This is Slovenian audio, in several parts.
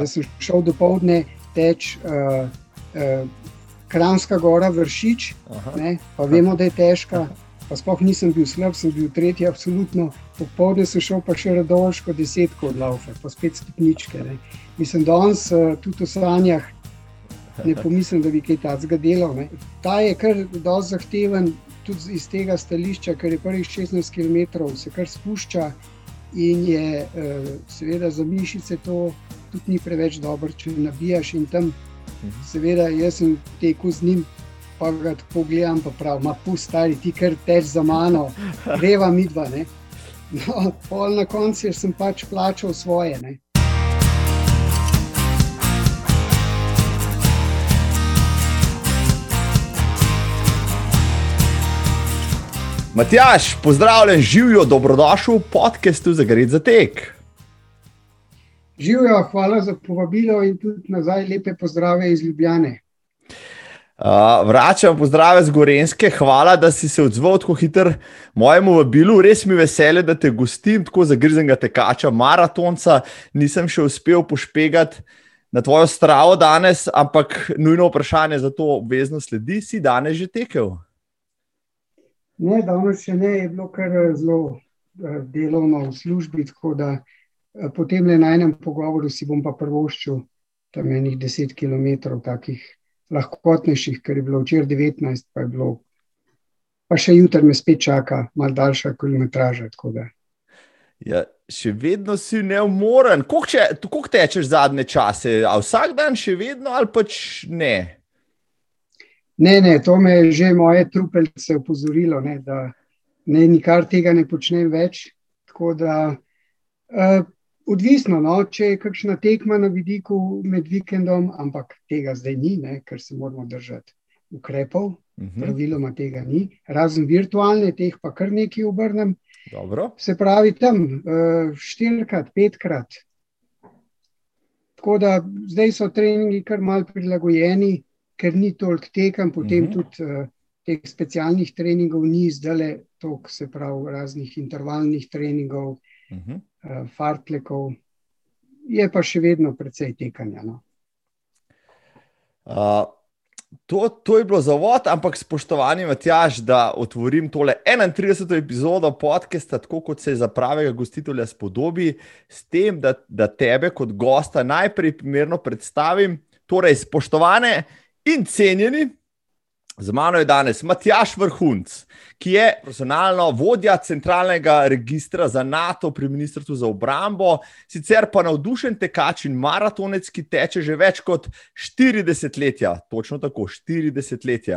da sem šel do povdne teč uh, uh, Kranska gora, vršič, ne, pa vemo, da je težka. Pa sploh nisem bil slab, sem bil tretji, absolutno. Popoldne sem šel pa še radovško desetko od laufe, pa spet stopničke. Ne. Mislim, da danes uh, tudi v sanjah ne pomislim, da bi kaj takega delal. Ne. Ta je kar dosti zahteven, tudi iz tega stališča, ker je prvih 16 km se kar spušča in je uh, seveda za mišice to tudi ni preveč dobro, če nabijaš in tam. Mhm. Seveda, jaz sem tekel z njim, pa ga tako gledam, pa pravi, ma pusti, stari ti, ker teč za mano, greva mi dva. No, pol na koncu sem pač plačal svoje. Ne. Matjaš, pozdravljen, živijo, dobrodošel v podkastu za Gred za tek. Živijo, hvala za povabilo in tudi nazaj lepe pozdrave iz Ljubljane. Uh, vračam pozdrave z Gorenske, hvala, da si se odzval tako hitro mojemu vabilu. Res mi je veselje, da te gostim, tako zagrizenega tekača, maratonca. Nisem še uspel pošpegati na tvojo stravo danes, ampak nujno vprašanje za to obvezno sledi. Si danes že tekel? Ne, danes še ne, je bilo kar zelo uh, delovno v službi. Tako da uh, Eh, potem le na enem pogovoru si bom pa prvoščil tam enih 10 km, takih lahkotnejših, ker je bilo včeraj 19, pa je bilo, pa še jutri me spet čaka, malo daljša kilometraža. Ja, še vedno si neumoren. Kako tečeš zadnje čase? A vsak dan še vedno ali pač ne? Ne, ne, to me je že moje trupelce upozorilo, ne, da ne, nikar tega ne počnem več. Tako da uh, Odvisno, no, če je kakšna tekma na vidiku med vikendom, ampak tega zdaj ni, ne, ker se moramo držati ukrepov, uh mhm. -huh. praviloma tega ni, razen virtualne, teh pa kar nekaj obrnem. Dobro. Se pravi, tam uh, štirikrat, petkrat. Tako da zdaj so treningi kar mal prilagojeni, ker ni toliko tekem, potem uh mhm. -huh. tudi uh, teh specialnih treningov ni zdaj toliko, se pravi, raznih intervalnih treningov. Uh mhm. -huh. Eh, fartlekov, je pa še vedno precej tekanja. No. Uh, to, to je bilo za vod, ampak spoštovani Matjaž, da otvorim tole 31. epizodo podcasta, tako kot se za pravega gostitelja spodobi, s tem, da, da tebe kot gosta najprej primerno predstavim. Torej, spoštovane in cenjeni, z mano je danes Matjaš Vrhunc ki je profesionalno vodja centralnega registra za NATO pri Ministrstvu za obrambo, sicer pa navdušen tekač in maratonec, ki teče že več kot 40 let. Točno tako, 40 let.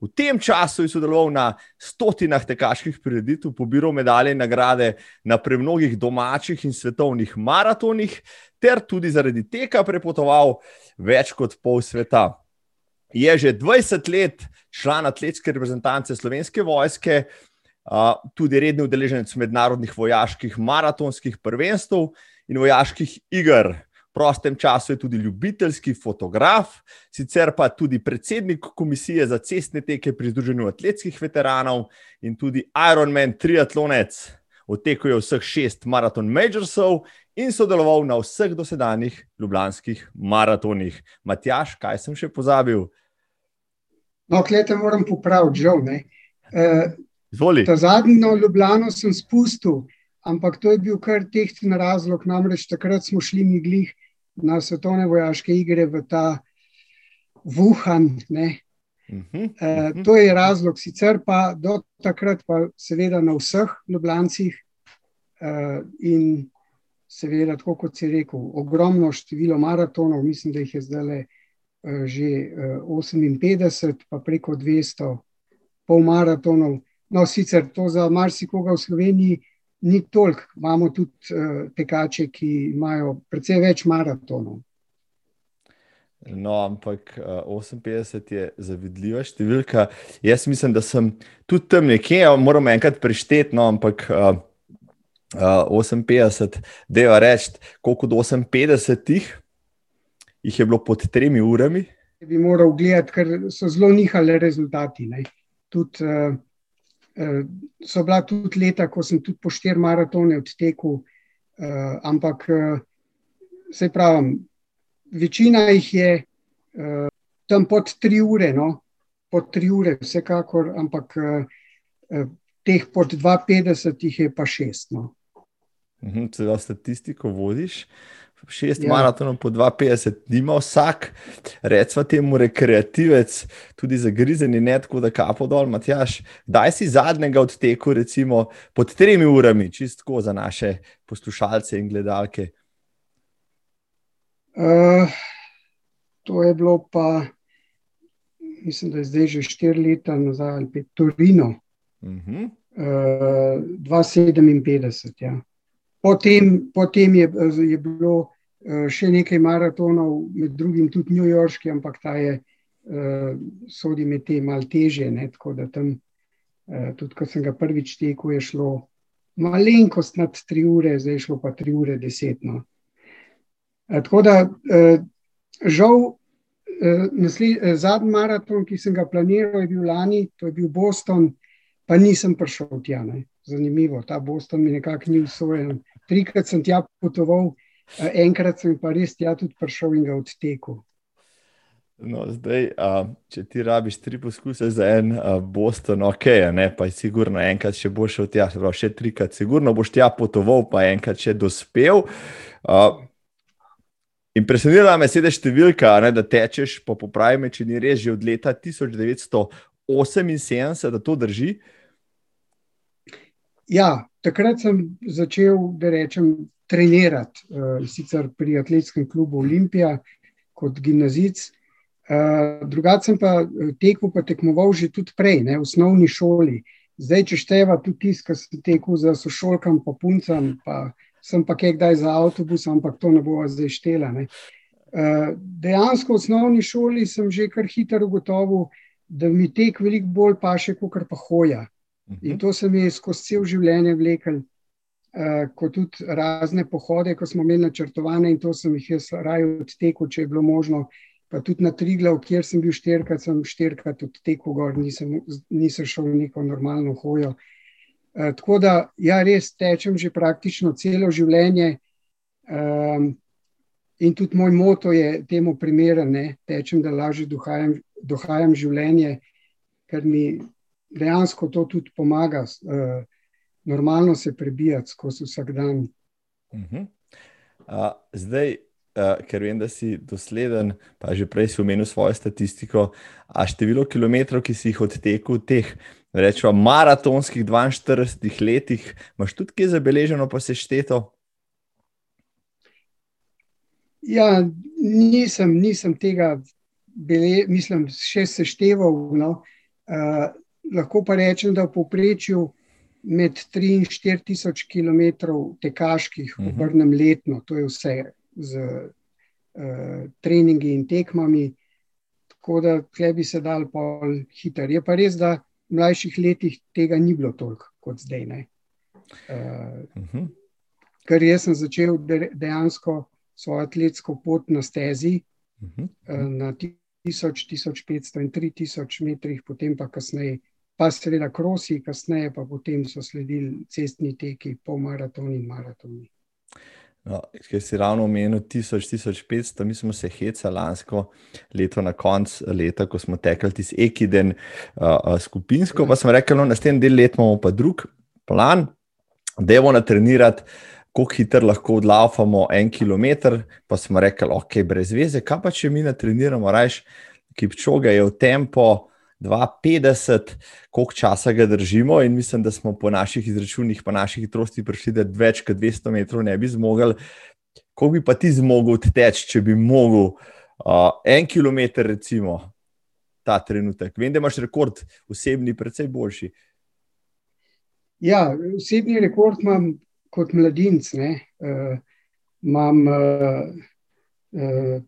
V tem času je sodeloval na stotinah tekaških prireditev, pobiral medalje in nagrade na premnogih domačih in svetovnih maratonih, ter tudi zaradi tega prepotoval več kot pol sveta je že 20 let član atletske reprezentance slovenske vojske, tudi redni udeleženec mednarodnih vojaških maratonskih prvenstv in vojaških iger. V prostem času je tudi ljubiteljski fotograf, sicer pa tudi predsednik komisije za cestne teke pri Združenju atletskih veteranov in tudi Ironman triatlonec. Otekel je vseh šest maraton majorsov in sodeloval na vseh dosedanjih ljubljanskih maratonih. Matjaš, kaj sem še pozabil? No, klete moram popraviti, žal. E, ta zadnjo Ljubljano sem spustil, ampak to je bil kar tehten razlog. Namreč takrat smo šli mi glih na svetovne vojaške igre v ta Wuhan. Uh -huh, uh -huh. e, to je razlog, sicer pa do takrat, pa seveda na vseh Ljubljancih. E, in seveda, tako kot si rekel, ogromno število maratonov, mislim, da jih je zdaj le. Eh, že 58, eh, pa preko 200, pol maratonov. No, sicer to za marsikoga v Sloveniji ni toliko, imamo tudi uh, tekače, ki imajo precej več maratonov. No, ampak uh, 58 je zavidljiva številka. Jaz mislim, da sem tudi tam nekje, moram enkrat prešteti, no, ampak uh, uh, 58, da je reči, koliko od 58 jih je bilo pod tremi urami. Bi moral gledati, ker so zelo nihali rezultati. Tud, uh, uh, so bila tudi leta, ko sem tudi po štiri maratone odtekel, uh, ampak uh, se pravim, večina jih je uh, tam pod tri ure, no? pod tri ure, vsekakor, ampak uh, teh pod 250 jih je pa šest. No? Mhm, Celo statistiko vodiš. Šest ja. maratonov po 52, nima vsak, recimo, temu rekreativec, tudi za grizenje, ne tako da kapo dol, Matjaš. Daj si zadnjega odteku, recimo pod tremi urami, čistko za naše poslušalce in gledalke. Uh, to je bilo pa, mislim, da je zdaj že štiri leta nazaj ali pet, Torino. Uh -huh. uh, 257. Ja. Potem, potem je, je bilo uh, še nekaj maratonov, med drugim tudi New Yorkski, ampak ta je uh, sodi med te malce teže. Ne, tako da tam, uh, tudi ko sem ga prvič tekel, je šlo malenkost nad tri ure, zdaj je šlo pa tri ure desetno. Eh, tako da, eh, žal, eh, zadnji maraton, ki sem ga planiral, je bil lani, to je bil Boston, pa nisem prišel tja. Ne. Zanimivo, ta Boston mi nekako ni usojen. Trikrat sem tja potoval, enkrat sem pa res tja tudi prišel in ga odtekel. No, zdaj, a, če ti rabiš tri poskuse za en a, Boston, ok, ne, pa je sigurno enkrat še boš šel tja, še trikrat, sigurno boš tja potoval, pa enkrat še dospel. A, Impresionira me sedaj številka, ne, da tečeš po popravi, če ni res že od leta 1978, da to drži. Ja, takrat sem začel, da rečem, trenirati, uh, sicer pri atletskem klubu Olimpija kot gimnazic. Uh, Drugače sem pa eh, tekel, pa tekmoval že tudi prej, ne, v osnovni šoli. Zdaj, če števa tudi tisto, kar sem tekel za sošolkam, pa puncam, pa sem pa kdaj za avtobus, ampak to ne bo zdaj štela. Ne. Uh, dejansko v osnovni šoli sem že kar hitro ugotovil, da mi tek veliko bolj paše, kot pa hoja. In to se mi je skozi cel življenje vlekel, uh, kot tudi razne pohode, ko smo imeli načrtovane in to sem jih jaz raje odtekel, če je bilo možno. Pa tudi na Triglav, kjer sem bil štirikrat, sem štirikrat odtekel gor, nisem, nisem šel v neko normalno hojo. Eh, tako da, ja, res tečem že praktično celo življenje. Um, in tudi moj moto je temu primeren, tečem, da lažje dohajam, dohajam življenje, ker mi dejansko to tudi pomaga, uh, normalno se prebijati skozi vsak dan. Uh -huh. uh, zdaj, uh, ker vem, da si dosleden, pa že prej si omenil svojo statistiko, a število kilometrov, ki si jih odtekel, teh rečemo, maratonskih 42 letih, imaš tudi kaj zabeleženo, pa se šteto? Ja, nisem, nisem tega, bele, mislim, še sešteval. No. Uh, lahko pa rečem, da v povprečju med 3 in 4 tisoč km tekaških uh -huh. obrnem letno, to je vse z uh, treningi in tekmami. Tako da tle bi se dal pol hiter. Je pa res, da v mlajših letih tega ni bilo toliko kot zdaj. Uh, uh -huh. Ker jaz sem začel dejansko svojo atletsko pot na stezi uh -huh. uh, na 1000, 1500 in 3000 metrih, potem pa kasneje, pa seveda krosi, kasneje pa potem so sledili cestni teki, polmaratoni in maratoni. No, Ker si ravno omenil 1000-1500, mi smo se hecali lansko leto na koncu leta, ko smo tekli tisti ekiden uh, skupinsko, pa smo rekli, no, na tem del let imamo pa drug plan, da bomo trenirati, kako hitro lahko odlaufamo en kilometr, pa smo rekli, ok, brez veze, kaj pa če mi ne treniramo, rajš, ki pčoga je v tempo, 250, koliko časa ga držimo, in mislim, da smo po naših izračunih, po naših hitrosti prišli, da več kot 200 metrov ne bi zmogli. Kako bi pa ti zmogel teči, če bi mogel uh, en kilometr, recimo, ta trenutek? Vem, da imaš rekord, osebni, precej boljši. Ja, osebni rekord imam kot mladinec. Uh, imam uh, uh,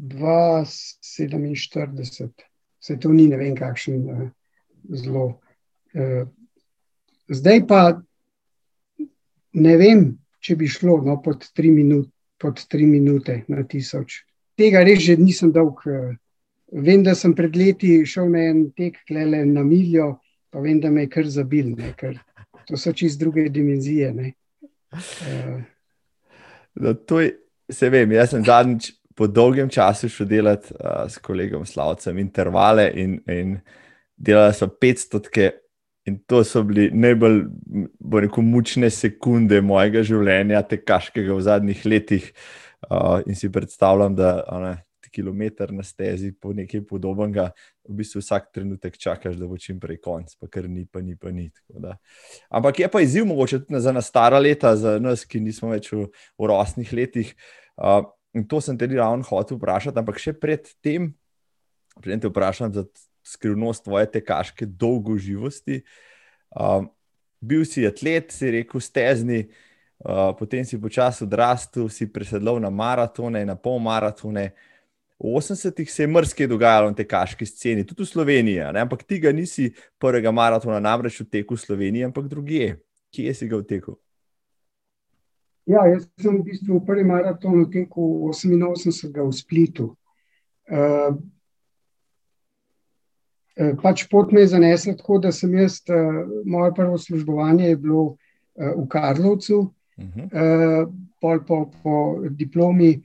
247 se to ni ne vem, kakšen uh, zelo. Uh, zdaj pa ne vem, če bi šlo no, pod, tri minut, pod tri minute na tisoč. Tega res že nisem dolg. Uh, vem, da sem pred leti šel na en tek, klele na miljo, pa vem, da me je kar zabil, ne, ker to so čist druge dimenzije. Uh, no, to je, se vem, jaz sem zadnjič po dolgem času šel delati uh, s kolegom Slavcem intervale in, in delali so 500 tke. In to so bili najbolj, bo rekel, mučne sekunde mojega življenja, te kaškega v zadnjih letih. Uh, in si predstavljam, da ne, kilometr na stezi po nekaj podobnega, v bistvu vsak trenutek čakaš, da bo čim prej konc, pa kar ni, pa ni, pa ni. Ampak je pa izziv, mogoče tudi za nas stara leta, za nas, ki nismo več v, v rosnih letih. Uh, in to sem tudi ravno hotel vprašati, ampak še pred tem, preden te vprašam za skrivnost tvoje tekaške dolgoživosti. Uh, bil si atlet, si rekel, stezni. Uh, potem si počasi odrastel, si presedlal na maratone, na pol maratone. V 80-ih se je mrske dogajalo na tekaški sceni, tudi v Sloveniji, ne? ampak ti ga nisi prvega maratona namreč v teku v Sloveniji, ampak druge. Kje si ga v teku? Ja, jaz sem v bistvu prvi maraton v teku 88 v Splitu. Uh, pač pot me je zanesla tako, da sem jaz, uh, moje prvo službovanje je bilo uh, v Karlovcu, uh -huh. uh, pol po, po diplomi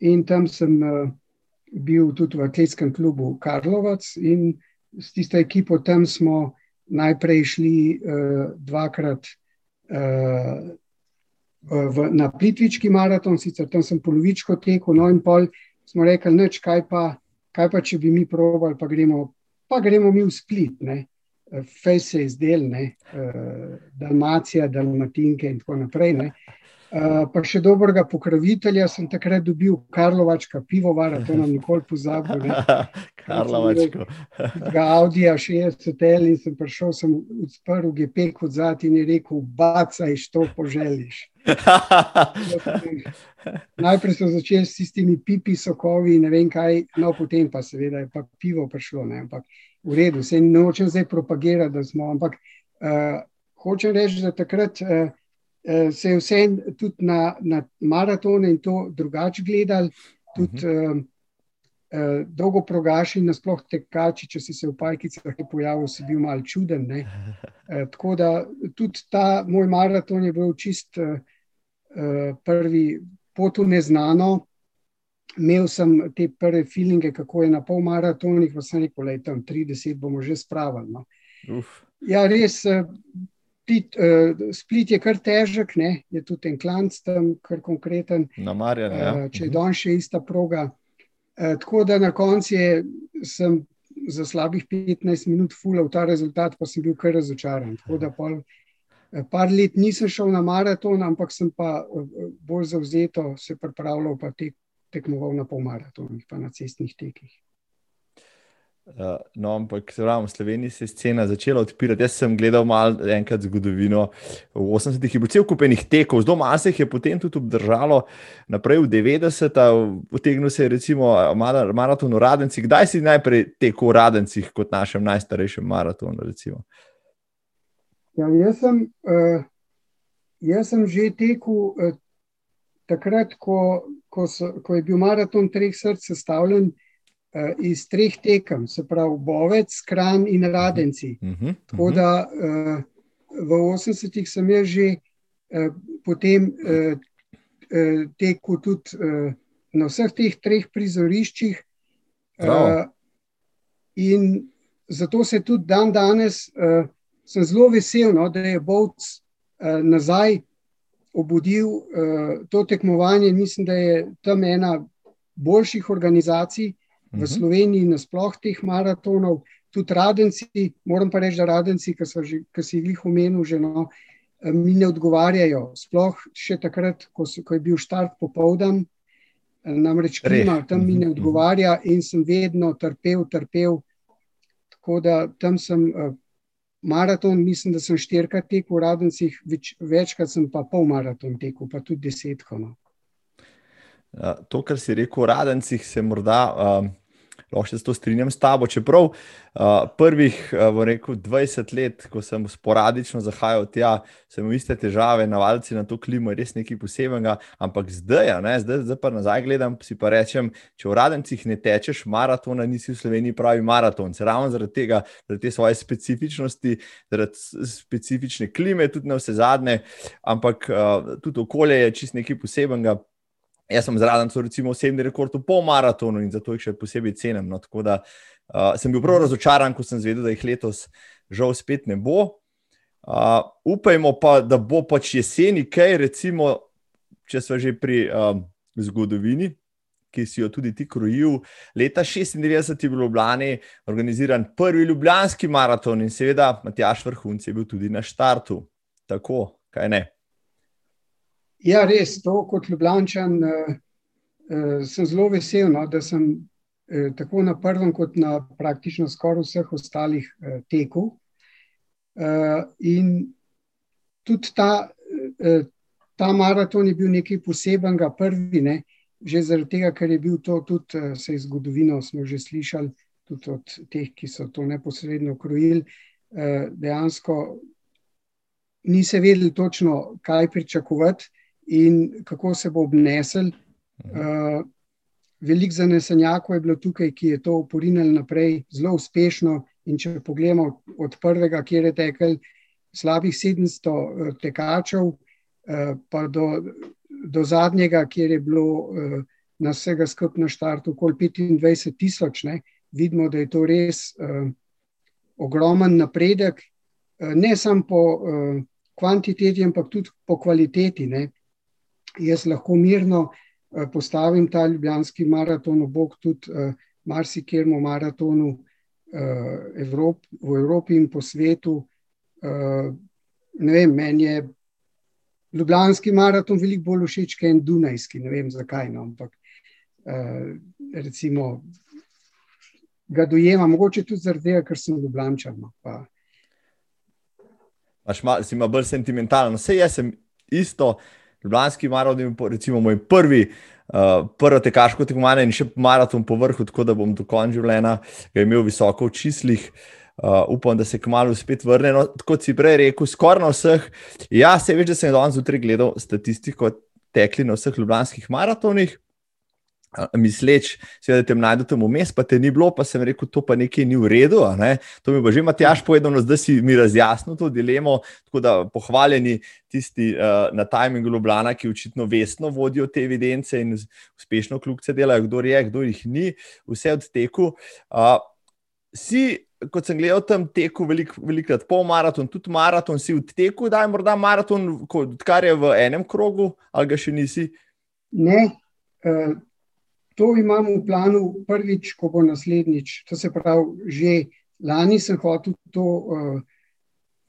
in tam sem uh, bil tudi v atletskem klubu Karlovac in s tisto ekipo tam smo najprej šli uh, dvakrat uh, v, na Plitvički maraton, sicer tam sem polovičko tekel, no in pol smo rekli, neč, kaj kaj pa če bi mi probali, pa gremo, pa gremo mi v split, ne. Fej se je zdel, ne, uh, Dalmacija, Dalmatinke in tako naprej. Ne. Uh, pa še dobrega pokrovitelja sem takrat dobil, Karlovačka pivovara, to nam nikoli pozabil. Karlovačko. Ga Audija 60 L in sem prišel, sem odprl GP kot zad in je rekel, bacaj, što poželiš. Najprej so začeli s tistimi pipi, sokovi in ne vem kaj, no potem pa seveda je pa pivo prišlo, ne, ampak v redu, se nočem zdaj propagirati, da smo, ampak uh, hočem reči, da takrat uh, uh, se je vse tudi na, na maratone in to drugače gledali. Tudi uh -huh. uh, uh, dolgo progaši, nasploh tekači, če si se v pajkicah pojavil, si bil mal čuden. Uh, tako da tudi ta moj maraton je bil čist uh, prvi pot v neznano. Imel sem te prve feelinge, kako je na pol maratonih, pa sem rekel, da je tam 30, bomo že spravili. No. Ja, res, Split, uh, split je kar težek, ne? je tudi en klanc tam, kar konkreten. Na Marjan, ja. uh, če je danes še ista proga. Uh, tako da na koncu sem za slabih 15 minut fulal ta rezultat, pa sem bil kar razočaran. Tako da pol, par let nisem šel na maraton, ampak sem pa bolj zauzeto se pripravljal, pa tek, tekmoval na pol maratonih, pa na cestnih tekih. Uh, no, ampak se pravi, v Sloveniji se je scena začela odpirati. Jaz sem gledal malo enkrat zgodovino. V 80-ih je bilo cel kupenih tekov, zelo malo se jih je potem tudi obdržalo, naprej v 90-ih, potegnil se je recimo maraton v Radencih. Kdaj si najprej tekel v Radencih kot našem najstarejšem maratonu? Ja, jaz, sem, uh, jaz sem že tekel uh, takrat, ko, ko, so, ko je bil maraton treh src sestavljen. Eh, iz treh tekem, se pravi, Bovec, Kran in Radenci. Uh -huh, uh -huh. Tako da uh, v 80-ih sem jaz že uh, potem uh, uh, tekel tudi uh, na vseh teh treh prizoriščih. Uh, in zato se tudi dan danes uh, sem zelo vesel, no, da je Bovc uh, nazaj obudil uh, to tekmovanje. Mislim, da je tam ena boljših organizacij v mhm. Sloveniji, nasploh teh maratonov, tudi radenci, moram pa reči, da radenci, ki si jih omenil, že no, eh, mi ne odgovarjajo. Sploh še takrat, ko, so, ko je bil štart popoldan, eh, namreč klima tam mi ne mhm, mhm. odgovarja in sem vedno trpel, trpel. Tako da tam sem. Uh, Maraton, mislim, da sem štirikrat tekel v Radencih, več, večkrat sem pa pol maraton tekel, pa tudi desetko. No. To, kar si rekel, radencih, se morda um, lahko še s to strinjam s tabo. Čeprav uh, prvih uh, rekel, 20 let, ko sem sporadično zahajal tja, sem imel iste težave, navalci na to klimo, res nekaj posebnega. Ampak zdaj, ne, zdaj, zdaj pa nazaj gledam, si pa rečem, če v radencih ne tečeš maratona, nisi v Sloveniji pravi maraton. Se ravno zaradi tega, zaradi te svoje specifičnosti, zaradi specifične klime, tudi na vse zadnje, ampak uh, tudi okolje je čist nekaj posebnega. Jaz sem zraven, recimo osebni rekord v pol maratonu in zato jih še posebej cenim. No, tako da uh, sem bil prav razočaran, ko sem zvedel, da jih letos žal spet ne bo. Uh, upajmo pa, da bo pač jeseni kaj, recimo, če smo že pri um, zgodovini, ki si jo tudi ti krojil. Leta 96 je bil v Ljubljani organiziran prvi ljubljanski maraton in seveda Matjaš Vrhunc je bil tudi na štartu. Tako, kaj ne? Ja, res, to kot Ljubljančan uh, uh, sem zelo vesel, no, da sem uh, tako na prvem, kot na praktično skoraj vseh ostalih uh, tekov. Uh, in tudi ta, uh, ta maraton je bil nekaj posebenega, prvi, ne, že zaradi tega, ker je bil to tudi uh, se iz zgodovino, smo že slišali, tudi od teh, ki so to neposredno krojili. Uh, dejansko niso vedeli točno, kaj pričakovati in kako se bo obnesel. Uh, Veliko zanesenjakov je bilo tukaj, ki je to porinili naprej zelo uspešno. In če pogledamo od prvega, kjer je tekel slabih 700 uh, tekačev, uh, pa do, do zadnjega, kjer je bilo uh, na vsega skupaj na štartu okoli 25 tisoč, vidimo, da je to res uh, ogromen napredek, uh, ne samo po uh, kvantiteti, ampak tudi po kvaliteti. Ne jaz lahko mirno eh, postavim ta ljubljanski maraton, obok tudi uh, marsikjermu maratonu uh, Evrop, v Evropi in po svetu. Ne vem, meni je ljubljanski maraton veliko bolj všeč, kot en Dunajski, ne vem zakaj, no, ampak recimo ga dojema, mogoče tudi zaradi tega, ker sem ljubljančan. No, pa. Mal, si ima bolj sentimentalno. Vse jaz sem isto, Ljubljanski maraton, recimo moj prvi, uh, prvo tekaško tekmovanje in še maraton po vrhu, tako da bom do konca življenja imel visoko v čislih. Uh, upam, da se kmalo spet vrne. No, kot si prej rekel, skoraj na vseh. Ja, se veš, da sem danes zjutraj gledal statistiko tekli na vseh ljubljanskih maratonih misleč, da te najdete vmes, pa te ni bilo, pa sem rekel, to pa nekaj ni v redu. Ne? To mi bo že Matjaš povedal, no, zdaj si mi razjasnil to dilemo. Tako da pohvaljeni tisti uh, na tajmingu Ljubljana, ki očitno vestno vodijo te evidence in uspešno kljubce delajo, kdo je, kdo jih ni, vse od teku. Uh, si, kot sem gledal tam teku, velikrat velik pol maraton, tudi maraton, si v teku, da je morda maraton, kar je v enem krogu, ali ga še nisi. Ne. Uh, To imam v planu prvič, ko bo naslednjič. To se pravi, že lani sem hotel to uh,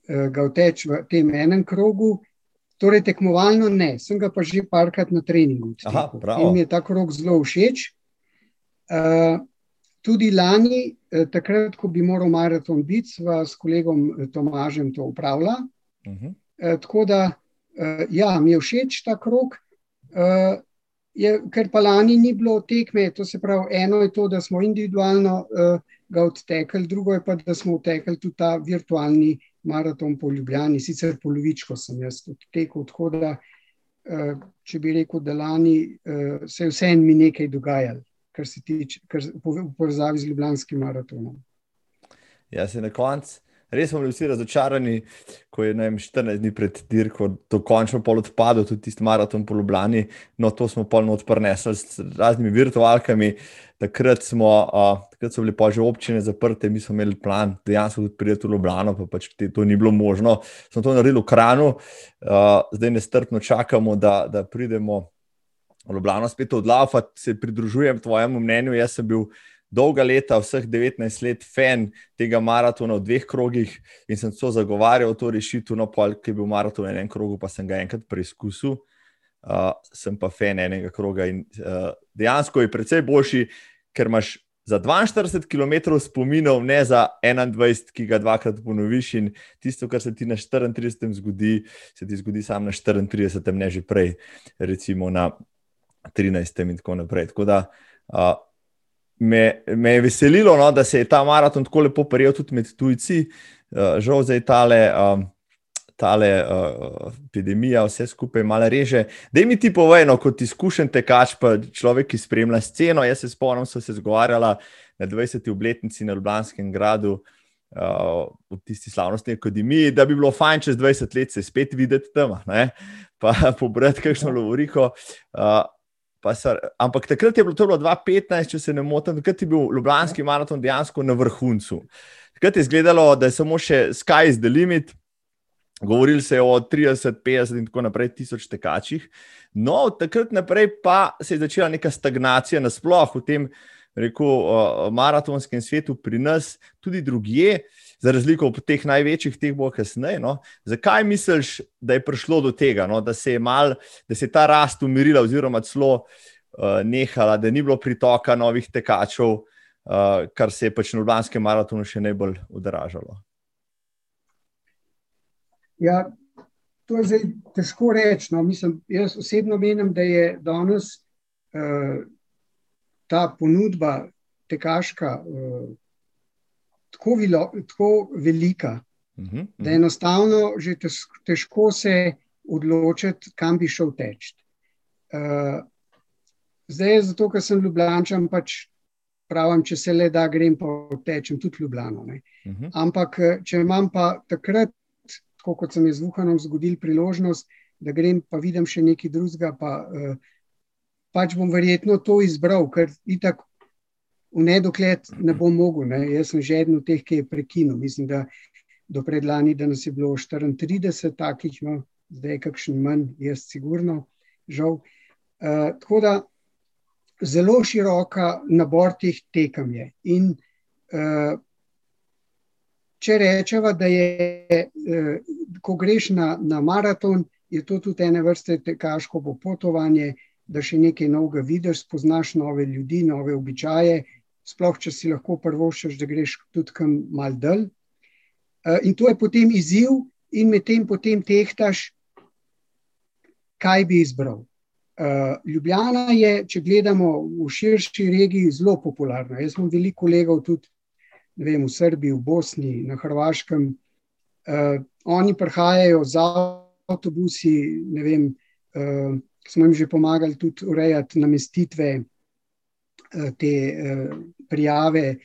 ga vteči v tem enem krogu, torej tekmovalno ne, sem ga pa že parkrat na treningu. Aha, in mi je ta krog zelo všeč. Uh, tudi lani, uh, takrat, ko bi moral maraton biti, sva s kolegom Tomažem to upravila. Uh -huh. uh, tako da, uh, ja, mi je všeč ta krog. Uh, je, ker pa lani ni bilo tekme, to se pravi, eno je to, da smo individualno uh, ga odtekli, drugo je pa, da smo odtekli tudi ta virtualni maraton po Ljubljani, sicer polovičko sem jaz odtekel, tako da uh, če bi rekel, da lani uh, se je vse en mi nekaj dogajalo, kar se tiče, kar v povezavi z Ljubljanskim maratonom. Ja, se na koncu. Res smo bili vsi razočarani, ko je vem, 14 dni pred dirko dokončno pol odpadel, tudi tisti maraton po Ljubljani. No, to smo polno odprnesli s raznimi virtualkami. Takrat, smo, uh, takrat so bile pa že občine zaprte, mi smo imeli plan, dejansko tudi priti v Ljubljano, pa pač te, to ni bilo možno. Smo to naredili v Kranu, uh, zdaj nestrpno čakamo, da, da pridemo v Ljubljano spet odlafati. Se pridružujem tvojemu mnenju, jaz sem bil dolga leta, vseh 19 let, fan tega maratona v dveh krogih in sem so zagovarjal to rešitev, no, pol, ki je bil maraton v enem krogu, pa sem ga enkrat preizkusil. Uh, sem pa fan enega kroga in uh, dejansko je precej boljši, ker imaš za 42 km spominov, ne za 21, ki ga dvakrat ponoviš. In tisto, kar se ti na 34 zgodi, se ti zgodi samo na 34, ne že prej, recimo na 13 in tako naprej. Tako da uh, me, me je veselilo, no, da se je ta maraton tako lepo prijel tudi med tujci, uh, žal za tale. Um, Tale uh, epidemija, vse skupaj malo reže. Da mi ti povej, no, kot izkušen tekač, pa človek, ki spremlja sceno. Jaz se spomnim, so se zgovarjala na 20. obletnici na Ljubljanskem gradu uh, v tisti slavnostni akademiji, da bi bilo fajn čez 20 let se spet videti tam, ne? pa pobrati kakšno lovoriko. Uh, So, ampak takrat je bilo to 2015, če se ne motim, takrat je bil Ljubljanski maraton dejansko na vrhuncu. Takrat je izgledalo, da je samo še sky is the limit, govorili se je o 30, 50 in tako naprej, tisoč tekačih. No, takrat naprej pa se je začela neka stagnacija nasplošno v tem rekel, uh, maratonskem svetu, pri nas, tudi drugje. Za razliko od teh največjih, teh bo kasneje. No? Zakaj misliš, da je prišlo do tega, no? da, se mal, da se je ta rast umirila, oziroma celo uh, nehala, da ni bilo pritoka novih tekačev, uh, kar se je pač na Ljubljanskem maratonu še najbolj odražalo? Ja, to je zdaj težko reči. No? Jaz osebno menim, da je danes uh, ta ponudba tekaška. Uh, tako, vilo, tako velika, uh -huh, uh -huh. da enostavno že težko se odločiti, kam bi šel teč. Uh, zdaj, zato ker sem Ljubljančan, pač pravim, če se le da, grem pa tečem tudi Ljubljano. Uh -huh. Ampak, eh, če imam pa takrat, tako kot sem jaz z Vuhanom zgodil priložnost, da grem pa vidim še nekaj drugega, pa, uh, pač bom verjetno to izbral, ker itak v nedokled ne bom mogel. Ne. Jaz sem že eden od teh, ki je prekinil. Mislim, da do predlani, da nas je bilo 34 takih, no, zdaj je kakšen manj, jaz sigurno, žal. Uh, tako da zelo široka nabor teh tekem je. In uh, če rečeva, da je, uh, ko greš na, na maraton, je to tudi ene vrste tekaško popotovanje, da še nekaj novega vidiš, spoznaš nove ljudi, nove običaje, sploh če si lahko prvoščeš, da greš tudi kam mal dol. Eh, in to je potem izziv, in med tem potem tehtaš, kaj bi izbral. Eh, Ljubljana je, če gledamo v širši regiji, zelo popularna. Jaz imam veliko kolegov tudi vem, v Srbiji, v Bosni, na Hrvaškem. Uh, oni prihajajo z avtobusi, ne vem, uh, smo jim že pomagali tudi urejati namestitve Eh, te eh, prijave,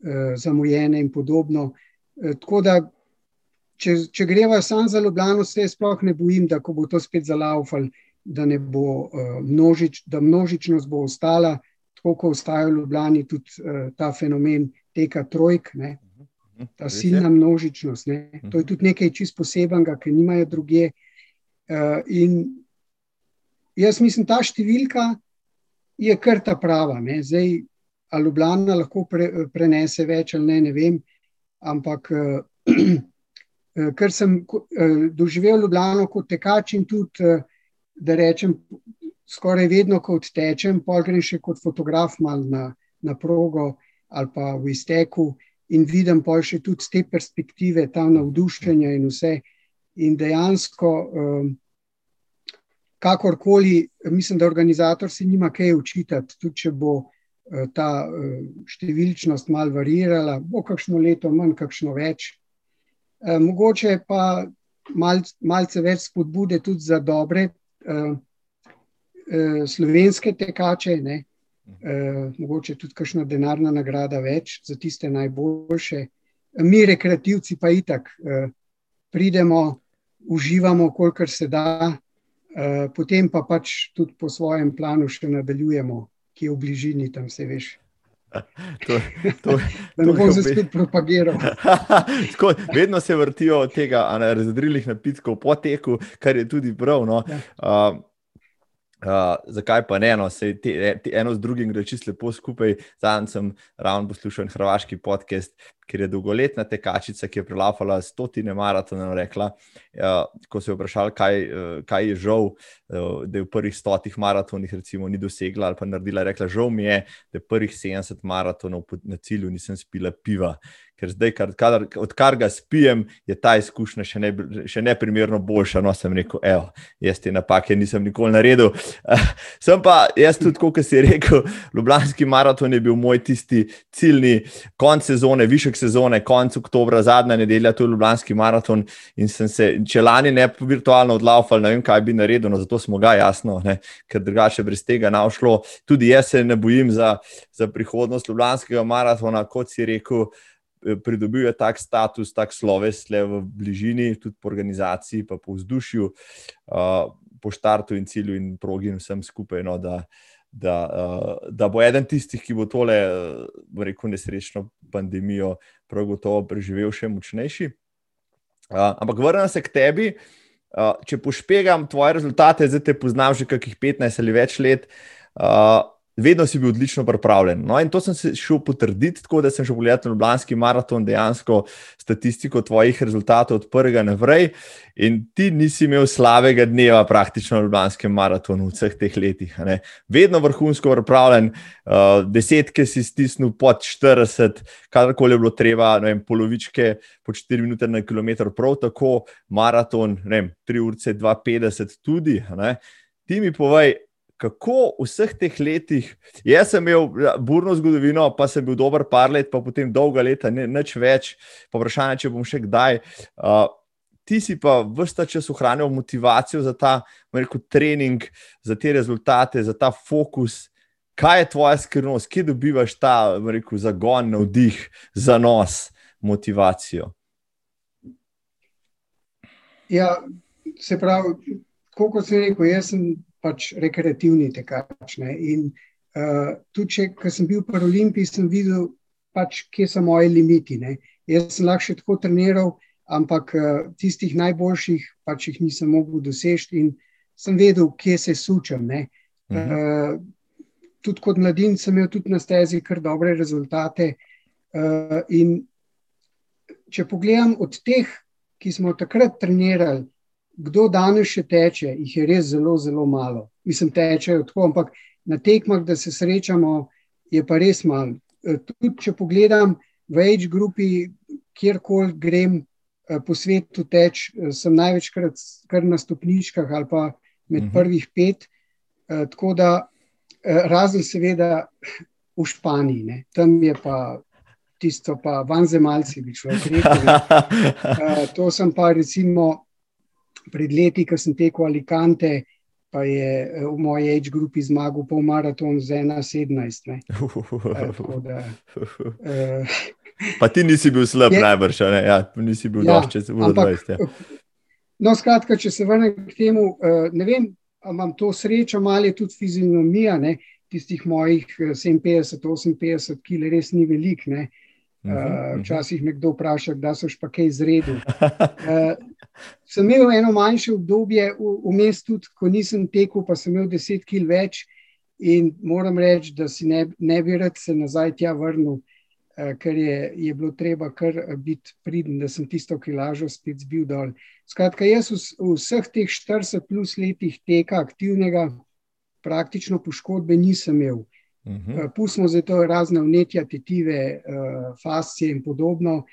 eh, zamujene in podobno. Tako da, če, če greva samo za Ljubljano, se sploh ne bojim, da ko bo to spet zalaufal, da, bo, množič, da množičnost bo ostala, tako kot ostaja v Ljubljani tudi ta fenomen teka trojk. Ne? Ta silna množičnost. Ne? To je tudi nekaj čist posebenega, ki nimajo druge. In jaz mislim, ta številka, je kar ta prava. Ne. Zdaj, ali Ljubljana lahko pre, prenese več ali ne, ne vem. Ampak, eh, ker sem eh, doživel Ljubljano kot tekač in tudi, eh, da rečem, skoraj vedno, ko tečem, pa grem še kot fotograf mal na, na progo ali pa v izteku in vidim pa še tudi z te perspektive, ta navdušenja in vse. In dejansko. Um, kakorkoli, mislim, da organizator si nima kaj učitati, tudi če bo eh, ta eh, številčnost mal varirala, bo kakšno leto manj, kakšno več. Eh, mogoče pa mal, malce več spodbude tudi za dobre slovenske tekače, ne? mogoče tudi kakšna denarna nagrada več za tiste najboljše. Mi, rekreativci, pa itak pridemo, uživamo, kolikor se da, potem pa pač tudi po svojem planu še nadaljujemo, ki je v bližini tam, vse veš. To, to, da ne bom se spet propagiral. Tako, vedno se vrtijo od tega, razredrilih napitkov po teku, kar je tudi prav. No. Ja. Uh, Uh, zakaj pa ne, no, se te, te, eno z drugim gre čisto lepo skupaj. Zadnjič sem ravno poslušal hrvaški podcast, ker je dolgoletna tekačica, ki je prelafala stotine maratonov, rekla, uh, ko se je vprašala, kaj, uh, kaj je žal, uh, da je v prvih stotih maratonih recimo ni dosegla ali pa naredila. Rekla, žal mi je, da je prvih 70 maratonov na cilju nisem spila piva, ker zdaj, kar, kar, odkar ga spijem, je ta izkušnja še, ne, še neprimerno boljša. No, sem rekel, evo, jaz te napake nisem nikoli naredil. sem pa, jaz tudi, kot si rekel, Ljubljanski maraton je bil moj tisti ciljni konc sezone, višek sezone, konc oktobra, zadnja nedelja, to je Ljubljanski maraton. In sem se, če lani ne bi virtualno odlaufal, ne vem, kaj bi naredil, no, zato smo ga jasno, ne, ker drugače brez tega ne šlo. Tudi jaz se ne bojim za, za prihodnost Ljubljanskega maratona, kot si rekel. Eh, pridobil je tak status, tak sloves le v bližini, tudi po organizaciji, pa po vzdušju, uh, po štartu in cilju in progi in vsem skupaj. No, da, da, uh, da bo eden tistih, ki bo tole, uh, rekel, nesrečno pandemijo, prav gotovo preživel še močnejši. Uh, ampak vrnem se k tebi. Uh, če pošpegam tvoje rezultate, zdaj te poznam že kakih 15 ali več let. Uh, vedno si bil odlično pripravljen. No, in to sem se šel potrditi, tako da sem šel pogledati na Ljubljanski maraton, dejansko statistiko tvojih rezultatov od prvega naprej. In ti nisi imel slabega dneva, praktično na Ljubljanskem maratonu vseh teh letih. Ne. Vedno vrhunsko pripravljen, uh, desetke si stisnil pod 40, kadarkoli je bilo treba, vem, polovičke po 4 minute na kilometr, prav tako maraton, ne vem, 3 ure, 2,50 tudi. Ne. Ti mi povej, kako v vseh teh letih, jaz sem imel ja, burno zgodovino, pa sem bil dober par let, pa potem dolga leta, ne, neč več, pa vprašanje, če bom še kdaj. Uh, ti si pa vsta čas ohranil motivacijo za ta rekel, trening, za te rezultate, za ta fokus. Kaj je tvoja skrivnost, kje dobivaš ta rekel, zagon, navdih, zanos, motivacijo? Ja, se pravi, kot sem rekel, jaz sem pač rekreativni tekač. Ne. In uh, tudi, če sem bil v Olimpiji, sem videl, pač, kje so moji limiti. Ne. Jaz sem lahko še tako treniral, ampak uh, tistih najboljših pač jih nisem mogel doseči in sem vedel, kje se sučem. Mhm. Uh, tudi kot mladin sem imel tudi na stezi kar dobre rezultate. Uh, in če pogledam od teh, ki smo takrat trenirali, kdo danes še teče, jih je res zelo, zelo malo. Mislim, tečejo tako, ampak na tekmah, da se srečamo, je pa res malo. Eh, tudi če pogledam v Age grupi, kjerkoli grem eh, po svetu teč, eh, sem največkrat kar na stopničkah ali pa med mhm. prvih pet. Tako da, razen seveda v Španiji, ne. tam je pa tisto, pa vanzemalci, bi človek rekel. To sem pa recimo pred leti, ko sem tekel Alicante, pa je eh, v moji age grupi zmagal pol maraton z 1,17. Uh, pa ti nisi bil slab, najbrž, ne? Ja, nisi bil ja, čez 20. Ja. No, skratka, če se vrnem k temu, uh, ne vem, ali imam to srečo, ali je tudi fizionomija ne? tistih mojih 57-58 kg, res ni velik. Uh, včasih me kdo vpraša, da so pa kaj izredili. Uh, sem imel eno manjše obdobje, vmes tudi, ko nisem tekel, pa sem imel 10 kg več. In moram reči, da si ne, ne bi rad se nazaj tja vrnil, uh, ker je, je bilo treba kar biti pridn, da sem tisto kilažo spet zbil dol. Skratka, jaz v, v vseh teh 40 plus letih teka aktivnega, praktično poškodbe nisem imel. Uh -huh. uh, pustimo zdaj to razne vnetja, tetive, uh, fascije in podobno.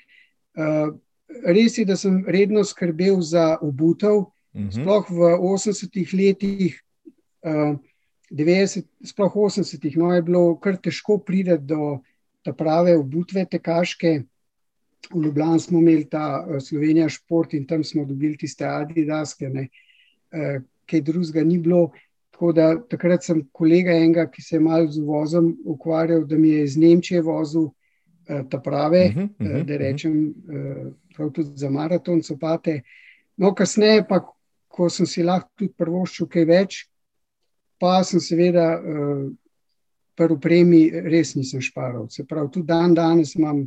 Uh, res je, da sem redno skrbel za obutev, uh mhm. -huh. sploh v 80-ih letih, uh, 90, sploh 80-ih, no, je bilo kar težko priti do te prave obutve, tekaške. V Ljubljani smo imeli ta uh, Slovenija šport in tam smo dobili tiste adidaske, ne, uh, kaj drugega ni bilo. Tako da takrat sem kolega enega, ki se je malo z vozom ukvarjal, da mi je iz Nemčije vozil uh, ta prave, uh -huh, uh -huh, da rečem, uh, prav tudi za maraton, sopate. No, kasneje, pa, ko sem si lahko tudi prvoščil kaj več, pa sem seveda uh, pri upremi res nisem šparal. Se pravi, tudi dan danes imam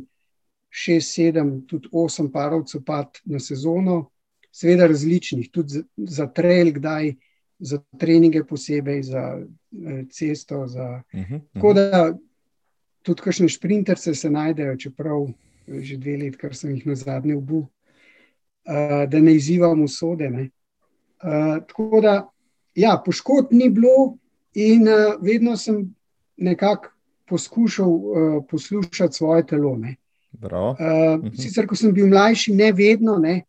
šest, sedem, tudi osem parov sopat na sezono, seveda različnih, tudi za, za trail, kdaj za treninge, posebej za eh, cesto. Za... Uh -huh, uh -huh. Tako da tudi kakšne sprinterce se najdejo, čeprav že dve leti, kar sem jih na zadnje obu, uh, da ne izzivam usode. Ne. Uh, tako da, ja, poškodb ni bilo, in uh, vedno sem nekako poskušal uh, poslušati svoje telo. Uh, uh. Sicer, ko sem bil mlajši, ne vedno, ne,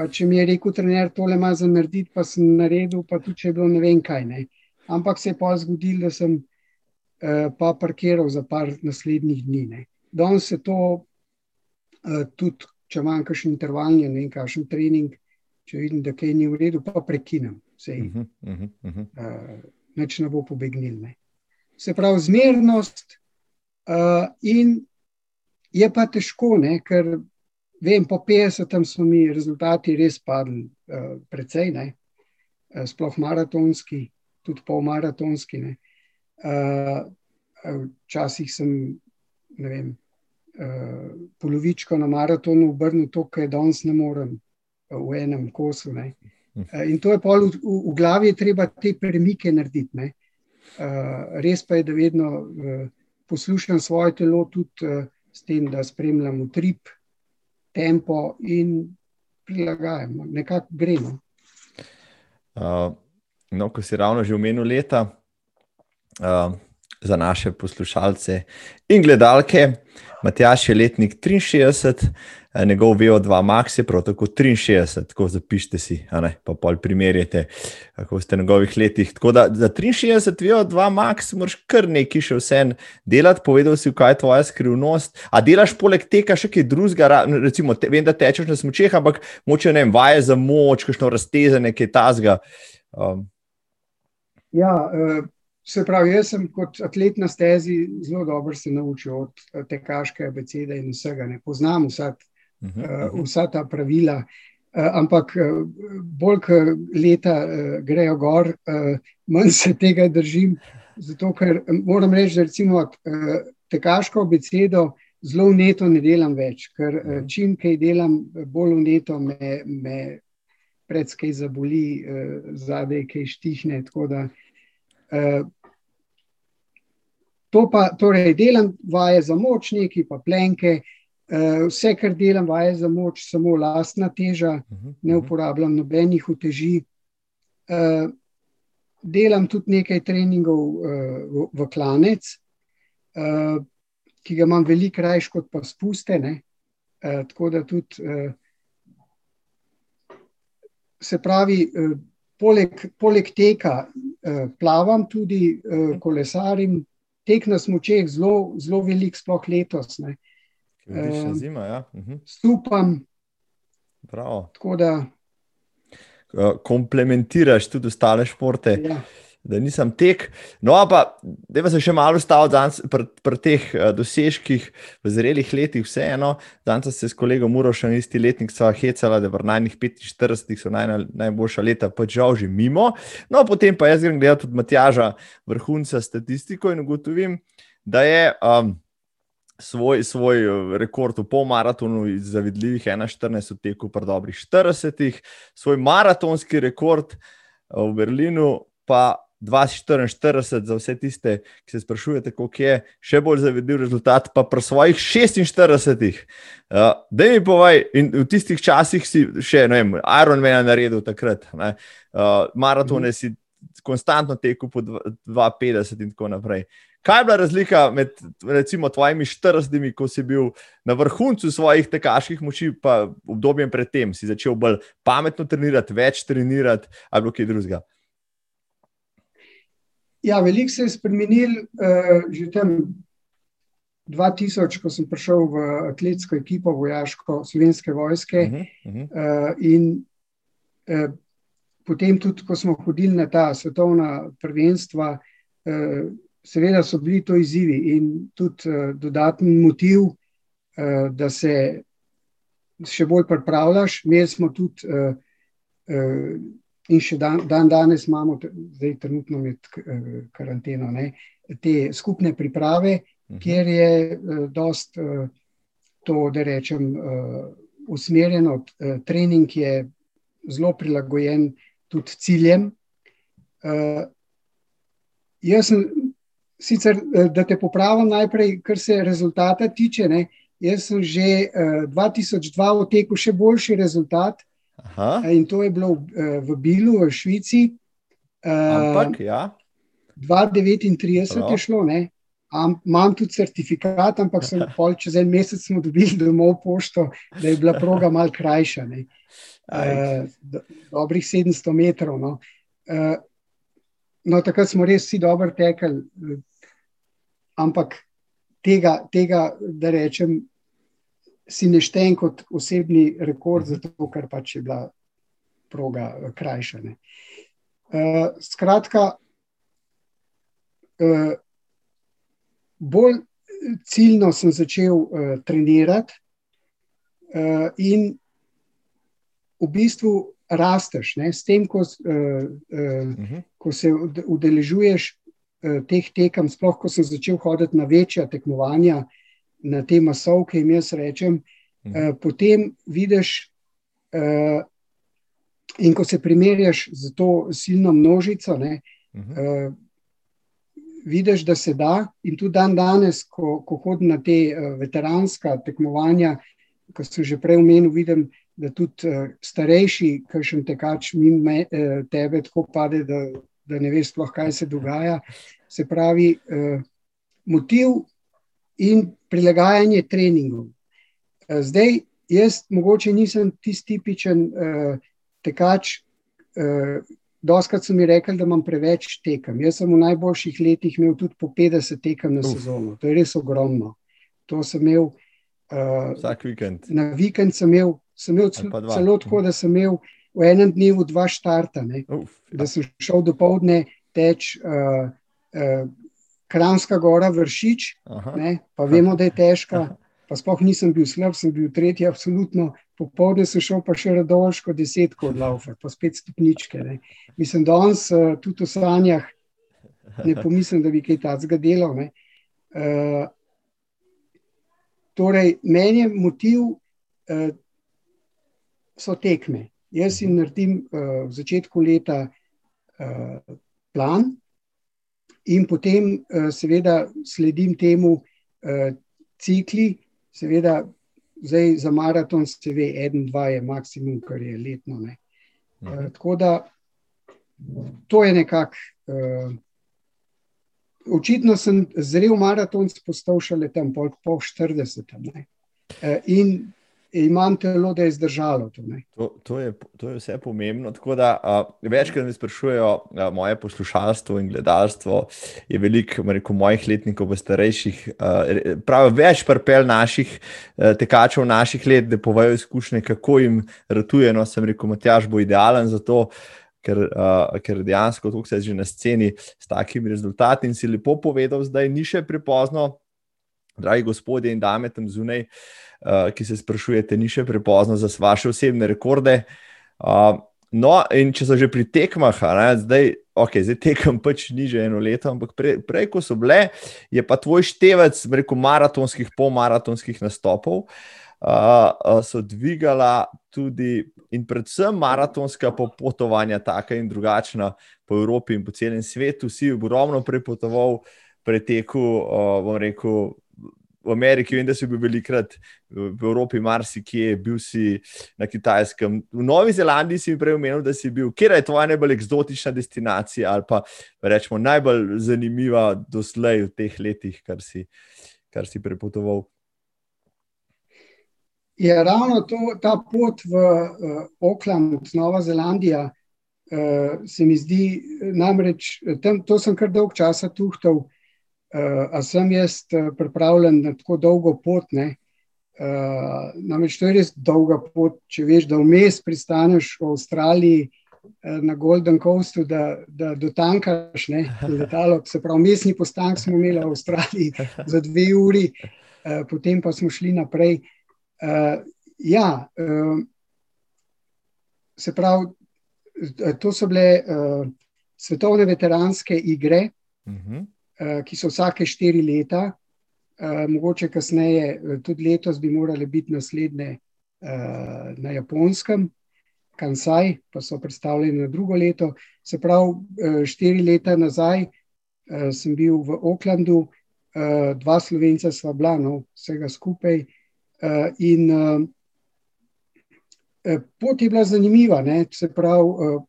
Pa če mi je rekel, trener, tole ima za narediti, pa sem naredil, pa tudi če je bilo ne vem kaj. Ne. Ampak se je pa zgodilo, da sem uh, pa parkiral za par naslednjih dni. Danes se to uh, tudi, če imam kakšen intervalni, ne vem, kakšen trening, če vidim, da kaj ni v redu, pa prekinem. Uh -huh, uh -huh. uh, Neč ne bo pobegnil. Ne. Se pravi, zmernost uh, in je pa težko, ne, ker Vem, po 50-ih so mi rezultati res padli, uh, precej, ne? Uh, sploh maratonski, tudi polmaratonski. Včasih uh, sem vem, uh, polovičko na maratonu obrnil to, kar je danes ne morem v enem kosu. Ne. Uh, in to je pa v, v glavi, treba te premike narediti. Uh, res pa je, da vedno uh, poslušam svoje telo tudi uh, s tem, da spremljam utrip, tempo in prilagajamo, nekako gremo. Uh, no, ko si ravno že omenil leta uh, za naše poslušalce in gledalke, Matjaš je letnik 63, Eh, njegov VO2 max je prav tako 63, tako zapišite si, ne, pa pol primerjate, kako ste v njegovih letih. Tako da za 63 VO2 max moraš kar nekaj še vse delati, povedal si, kaj je tvoja skrivnost. A delaš poleg tega še kaj drugega, recimo, te, vem, da tečeš na smočeh, ampak moče ne vem, vaje za moč, kakšno raztezanje, kaj tasga. Um. Ja, uh... Se pravi, jaz sem kot atlet na stezi zelo dobro se naučil od tekaške abecede in vsega. Ne poznam vsak uh, vsa ta pravila. Uh, ampak uh, bolj, ko leta grejo gor, manj se tega držim. Zato, ker moram reči, da recimo tekaško besedo zelo vneto ne delam več, ker uh, čim kaj delam, bolj vneto me, me predskaj zaboli, uh, zadaj kaj štihne. Da, uh, to pa, torej, delam vaje za moč, neki pa plenke. Uh, vse, kar delam, je za moč, samo lastna teža, -huh. ne uporabljam nobenih uteži. Uh, delam tudi nekaj treningov uh, v, klanec, ki ga imam veliko rajš kot pa spuste. Uh, tako da tudi, se pravi, poleg, poleg teka plavam, tudi uh, kolesarim, tek na smočeh, zelo, zelo velik, sploh letos. Ne. Odlična zima. Ja. Uh -huh. Stupam. Tako da. Komplementiraš tudi ostale športe. Ja. Da nisem tek. No, pa da se še malo ustavim pri pr teh uh, dosežkih v zrelih letih, vseeno. Danes se s kolegom Urošem isti letnik sva hecala, da v najnih 45 so naj, najboljša leta, pa žal že mimo. No, potem pa jaz grem gledati tudi Matjaža, vrhunca statistiko in ugotovim, da je. Um, svoj, svoj eh, rekord v polmaratonu iz zavidljivih 1,14 v teku, pa dobrih 40, svoj maratonski rekord eh, v Berlinu pa 2,44 za vse tiste, ki se sprašujete, kako je še bolj zavidljiv rezultat, pa pri svojih 46. Uh, da mi povej, in v tistih časih si še, ne vem, Iron Man naredil takrat, uh, maratone mm. si konstantno tekel po 2,50 in tako naprej. Kaj je bila razlika med recimo tvojimi 40, ko si bil na vrhuncu svojih tekaških moči, pa obdobjem predtem, si začel bolj pametno trenirati, več trenirati, ali kaj drugega? Ja, veliko se je spremenil uh, že tam 2000, ko sem prišel v atletsko ekipo vojaško slovenske vojske. Uh -huh, uh -huh. Uh, in uh, potem tudi, ko smo hodili na ta svetovna prvenstva. Uh, seveda so bili to izzivi in tudi uh, dodatni motiv, uh, da se še bolj pripravljaš. Mi smo tudi, uh, uh, in še dan, dan danes imamo, zdaj trenutno med uh, karanteno, ne, te skupne priprave, uh mhm. -huh. kjer je uh, dost uh, to, da rečem, uh, usmerjeno. Uh, trening je zelo prilagojen tudi ciljem. Uh, jaz sem sicer, eh, da te popravim najprej, kar se rezultata tiče. Ne, jaz sem že uh, 2002 otekel še boljši rezultat Aha. in to je bilo uh, v Bilu, v Švici. Uh, Ampak, ja. 2039 Prav. je šlo, ne. Am, imam tudi certifikat, ampak sem pol čez en mesec dobil domov pošto, da je bila proga malce krajša. Uh, do, dobrih 700 metrov. No. Uh, no, takrat smo res vsi dobro tekli, ampak tega, tega, da rečem, si ne štejem kot osebni rekord, zato ker pač je bila proga eh, krajša. Uh, skratka, uh, bolj ciljno sem začel uh, trenirati, uh, in v bistvu rasteš, ne, s tem, ko, uh, uh, uh -huh. ko se udeležuješ teh tekem, sploh ko sem začel hoditi na večja tekmovanja, na te masovke, jim jaz rečem, uh, potem vidiš, uh, in ko se primerjaš z to silno množico, ne, uh, vidiš, da se da. In tudi dan danes, ko, ko hodim na te veteranska tekmovanja, ko sem že prej omenil, vidim, da tudi uh, starejši, ki še tekač mimo uh, tebe, tako pade, da, da ne veš, sploh kaj se dogaja. Se pravi, uh, motiv in prilagajanje treningov. Uh, zdaj, jaz mogoče nisem tisti tipičen uh, tekač. Uh, Doskrat so mi rekli, da imam preveč tekem. Jaz sem v najboljših letih imel tudi po 50 tekem na sezono. To je res ogromno. To sem imel. Uh, Vsak vikend. Na vikend sem imel, sem imel celo tako, da sem imel v enem dnevu dva štarta. Uf, ja. Da sem šel do povdne teč uh, uh, Kranska gora, vršič, ne, pa vemo, da je težka. Pa sploh nisem bil slab, sem bil tretji, absolutno. Popoldne sem šel pa še radovško desetko od laufa, pa spet stopničke. Ne. Mislim, da danes uh, tudi v sanjah ne pomislim, da bi kaj takega delal. Uh, torej, meni je motiv, uh, so tekme. Jaz si naredim uh, v začetku leta uh, plan in potem, uh, seveda, sledim temu uh, cikli. Seveda, zdaj za maraton se ve, en, dva je maksimum, kar je letno. Uh, tako da to je nekako. Uh, očitno sem zrel maraton, postal šele tam po 40. Uh, in imam telo, da je zdržalo. To, to, to, je, to je vse pomembno. Da, uh, večkrat me sprašujejo, uh, moje poslušalstvo in gledalstvo je veliko, rekel, mojih letnikov, pa starejših. Uh, pravi, več prpel naših uh, tekačev, naših let, da povajo izkušnje, kako jim ratuje. No, sem rekel, Matjaž bo idealen za to. Ker, uh, ker dejansko tukaj se že na sceni s takimi rezultati in si lepo povedal, da ni še prepozno, dragi gospodje in dame tam zunaj, uh, ki se sprašujete, ni še prepozno za vaše osebne rekorde. Uh, no, in če so že pri tekmah, ne, zdaj, okay, zdaj tekem pač ni že eno leto, ampak pre, prej, ko so bile, je pa tvoj števec, rekel, maratonskih, polmaratonskih nastopov. Uh, so dvigala tudi, in predvsem maratonska popotovanja, taka in drugačna po Evropi in po celem svetu. Si ogromno prepotoval, pretekel, uh, bom rekel, v Ameriki, vem, da si bil velikrat v Evropi, marsikje, bil si na Kitajskem. V Novi Zelandiji si mi prej omenil, da si bil. Kje je tvoja najbolj eksotična destinacija ali pa rečemo najbolj zanimiva doslej v teh letih, kar si, kar si prepotoval? Je ravno to, ta pot v uh, Auckland, Nova Zelandija, uh, se mi zdi, namreč tam, to sem kar dolg časa tuhtal. Uh, a sem jaz uh, pripravljen na tako dolgo pot? Uh, namreč to je res dolga pot, če veš, da vmes pristaneš v Avstraliji uh, na Golden Coastu, da, da dotankaš ne, letalo. Se pravi, mestni postanek smo imeli v Avstraliji za dve uri, uh, potem pa smo šli naprej. Uh, ja, uh, se pravi, to so bile uh, svetovne veteranske igre. Uh mhm. -huh. Eh, ki so vsake štiri leta, eh, mogoče kasneje, eh, tudi letos bi morali biti naslednje na japonskem, Kansai, pa so predstavljeni na drugo leto. Se pravi, štiri leta nazaj sem bil v Oaklandu, dva slovenca sva bila, no, vsega skupaj. In pot je bila zanimiva, ne? se pravi,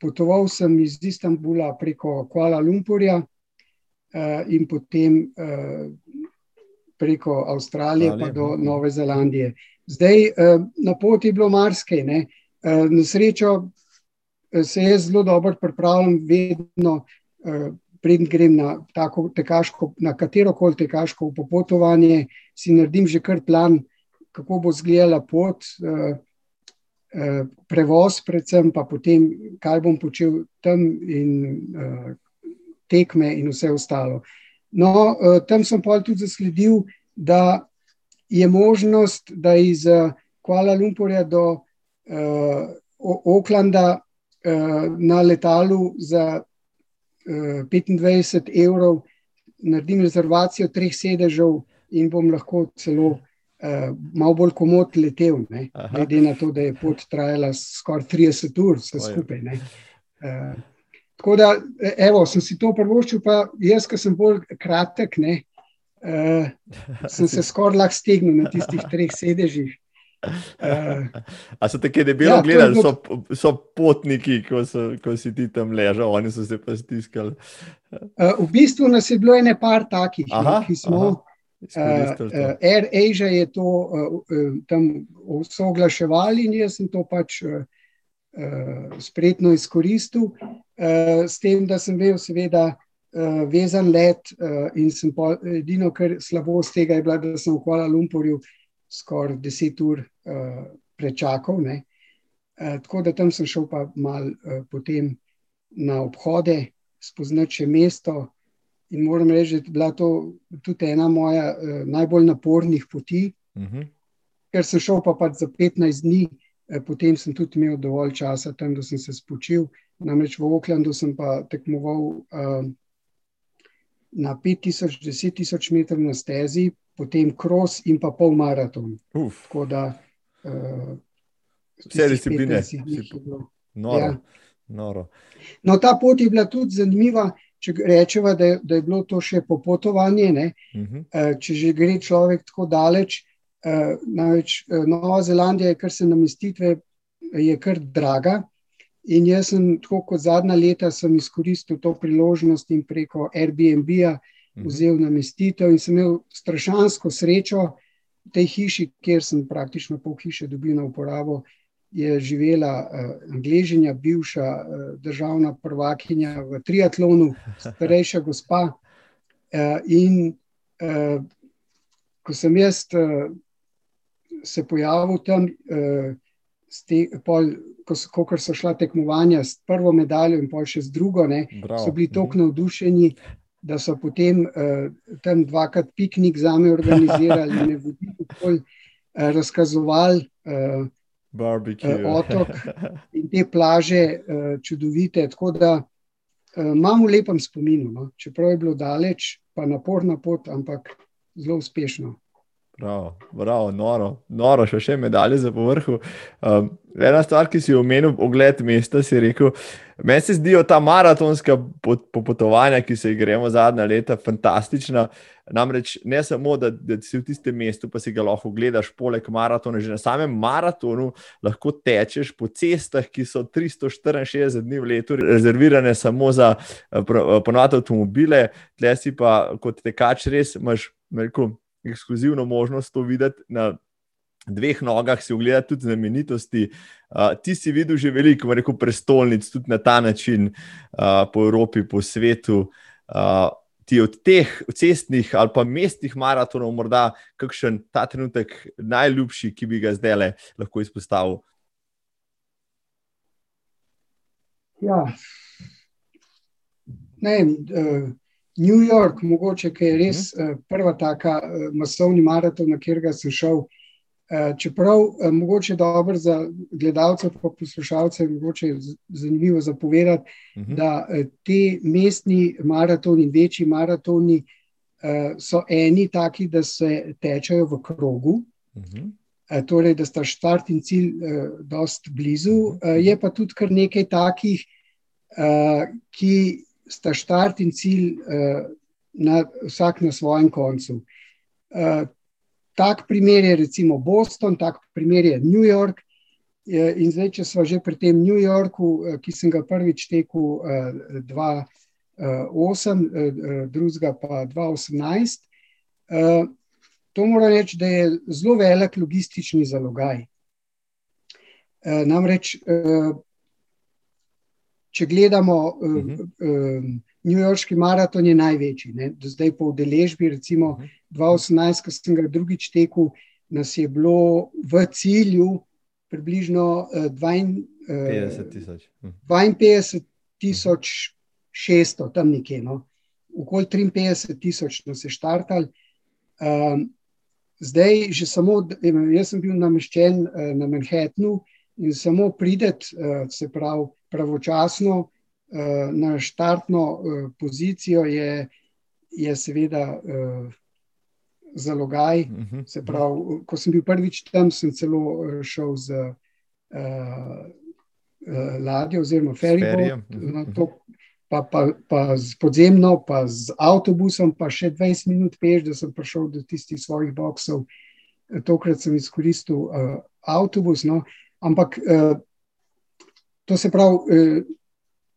potoval sem iz Istanbula preko Kuala Lumpurja uh, in potem uh, preko Avstralije pa do Nove Zelandije. Zdaj uh, na poti je bilo marsikaj. Uh, na srečo se jaz zelo dobro pripravljam, vedno. Uh, Preden grem na, tako, tekaško, na katero koli tekaško popotovanje, si naredim že kar plan, kako bo izgledala pot. Uh, Eh, prevoz, predvsem pa potem, kaj bom počel tam in uh, tekme in vse ostalo. No, uh, tam sem pa tudi zasledil, da je možnost, da iz Kuala Lumpurja do uh, Oaklanda uh, na letalu za 25 evrov, naredim rezervacijo treh sedežev in bom lahko celo uh, malo bolj komod letel, glede na to, da je pot trajala skoraj 30 ur, vse skupaj. Uh, tako da, evo, sem si to prvoščil, pa jaz, ki sem bolj kratek, ne, uh, sem se skoraj lahko stegnil na tistih treh sedežih. Uh, A so tako debelo ja, gledali, so, so potniki, ko, so, ko si ti tam ležal, oni so se pa stiskali. Uh, v bistvu nas je bilo ene par takih, aha, ne, ki smo. Aha. Uh, Air Asia je to uh, tam soglaševali in jaz sem to pač uh, spretno izkoristil, uh, s tem, da sem bil seveda uh, vezan let uh, in sem pa, edino, kar slabo z tega je bilo, da sem v Kuala Lumpurju skoraj deset ur uh, prečakal. Uh, tako da tam sem šel pa mal uh, potem na obhode, spoznati še mesto. In moram reči, da je bila to tudi ena moja uh, najbolj napornih poti, uh mhm. -huh. ker sem šel pa pač za 15 dni, uh, potem sem tudi imel dovolj časa tam, da sem se spočil. Namreč v Oklandu sem pa tekmoval uh, na 5000, 10.000 metrov na stezi, potem kros in pa pol maraton. Uf. Tako da uh, vse discipline. Noro. Ja. Noro. No, ta pot je bila tudi zanimiva če rečemo, da, da je bilo to še popotovanje, uh mhm. eh, -huh. če že gre človek tako daleč. Eh, Največ eh, Nova Zelandija je, kar se namestitve, je kar draga. In jaz sem, tako kot zadnja leta, izkoristil to priložnost in preko Airbnb-a mhm. vzel namestitev in sem imel strašansko srečo v tej hiši, kjer sem praktično pol hiše dobil na uporabo je živela uh, Angležinja, bivša uh, državna prvakinja v triatlonu, starejša gospa. Uh, in uh, ko sem jaz uh, se pojavil tam, uh, te, pol, ko, so, ko so šla tekmovanja s prvo medaljo in pol še z drugo, ne, so bili tako mhm. navdušeni. Da so potem uh, tam dvakrat piknik za me organizirali, ne vodili, tako uh, razkazovali uh, Barbecue. Uh, otok in te plaže uh, čudovite. Tako da uh, imam v lepem spominu, no? čeprav je bilo daleč, pa naporna pot, ampak zelo uspešno. Bravo, bravo, noro, noro, še, še medalje za povrhu. Um, ena stvar, ki si omenil, ogled mesta, si rekel, meni se zdijo ta maratonska popotovanja, ki se jih gremo zadnja leta, fantastična. Namreč ne samo, da, da si v tistem mestu, pa si ga lahko gledaš, poleg maratona, že na samem maratonu lahko tečeš po cestah, ki so 364 dni v letu rezervirane samo za eh, ponovno avtomobile, tle si pa kot tekač res imaš. Rekel, ekskluzivno možnost to videti na dveh nogah, si ogledati tudi znamenitosti. Uh, ti si videl že veliko, rekel, prestolnic, tudi na ta način uh, po Evropi, po svetu. Uh, ti od teh cestnih ali pa mestnih maratonov, morda kakšen ta trenutek najljubši, ki bi ga zdaj lahko izpostavil? Ja, ne. New York, mogoče, ki je res uh, prva taka uh, masovni maraton, na katerega sem šel. Uh, čeprav uh, mogoče dobro za gledalce, pa poslušalce, mogoče zanimivo zapovedati, uh mhm. -huh. da uh, te mestni maratoni, večji maratoni, uh, so eni taki, da se tečajo v krogu. Uh -huh. uh, torej, da sta štart in cilj uh, dost blizu. Uh, je pa tudi kar nekaj takih, uh, ki sta štart in cilj uh, na, vsak na svojem koncu. Uh, tak primer je recimo Boston, tak primer je New York. Uh, in zdaj, če smo že pri tem New Yorku, uh, ki sem ga prvič tekel 2008, uh, drugega pa 2018. Uh, to moram reči, da je zelo velik logistični zalogaj. Uh, namreč uh, če gledamo, uh -huh. uh, New Yorkski maraton je največji, ne? do zdaj po udeležbi, recimo uh -huh. 2018, ko sem ga drugič tekel, nas je bilo v cilju približno uh, 52 tisoč. Uh -huh. 52 tisoč 600, tam nekje. No? Okoli 53 tisoč nas je štartal. Um, zdaj, že samo, jaz sem bil nameščen uh, na Manhattnu in samo prideti, uh, se pravi, pravočasno na štartno pozicijo je, je seveda zalogaj. Uh mhm. Se mhm. pravi, ko sem bil prvič tam, sem celo šel z ladjo oziroma ferijo. Mhm, pa, pa, pa z podzemno, pa z avtobusom, pa še 20 minut peš, da sem prišel do tistih svojih boksov. Tokrat sem izkoristil uh, avtobus. No. Ampak uh, to se pravi,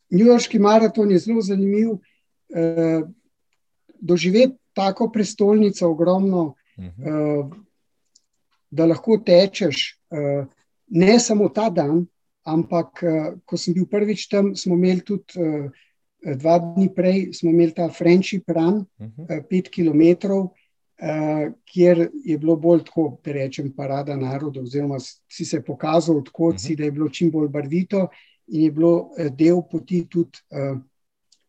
New Yorkski maraton je zelo zanimiv. Uh, doživeti tako prestolnico, ogromno, uh -huh. uh, da lahko tečeš, uh, ne samo ta dan, ampak uh, ko sem bil prvič tam, smo imeli tudi uh, dva dni prej, smo imeli ta Friendship Run, uh -huh. uh, pet km. Uh, kjer je bilo bolj tako, da rečem, parada narodov, oziroma si se pokazal, odkot uh -huh. si, da je bilo čim bolj barvito, in je bilo uh, del poti tudi, uh,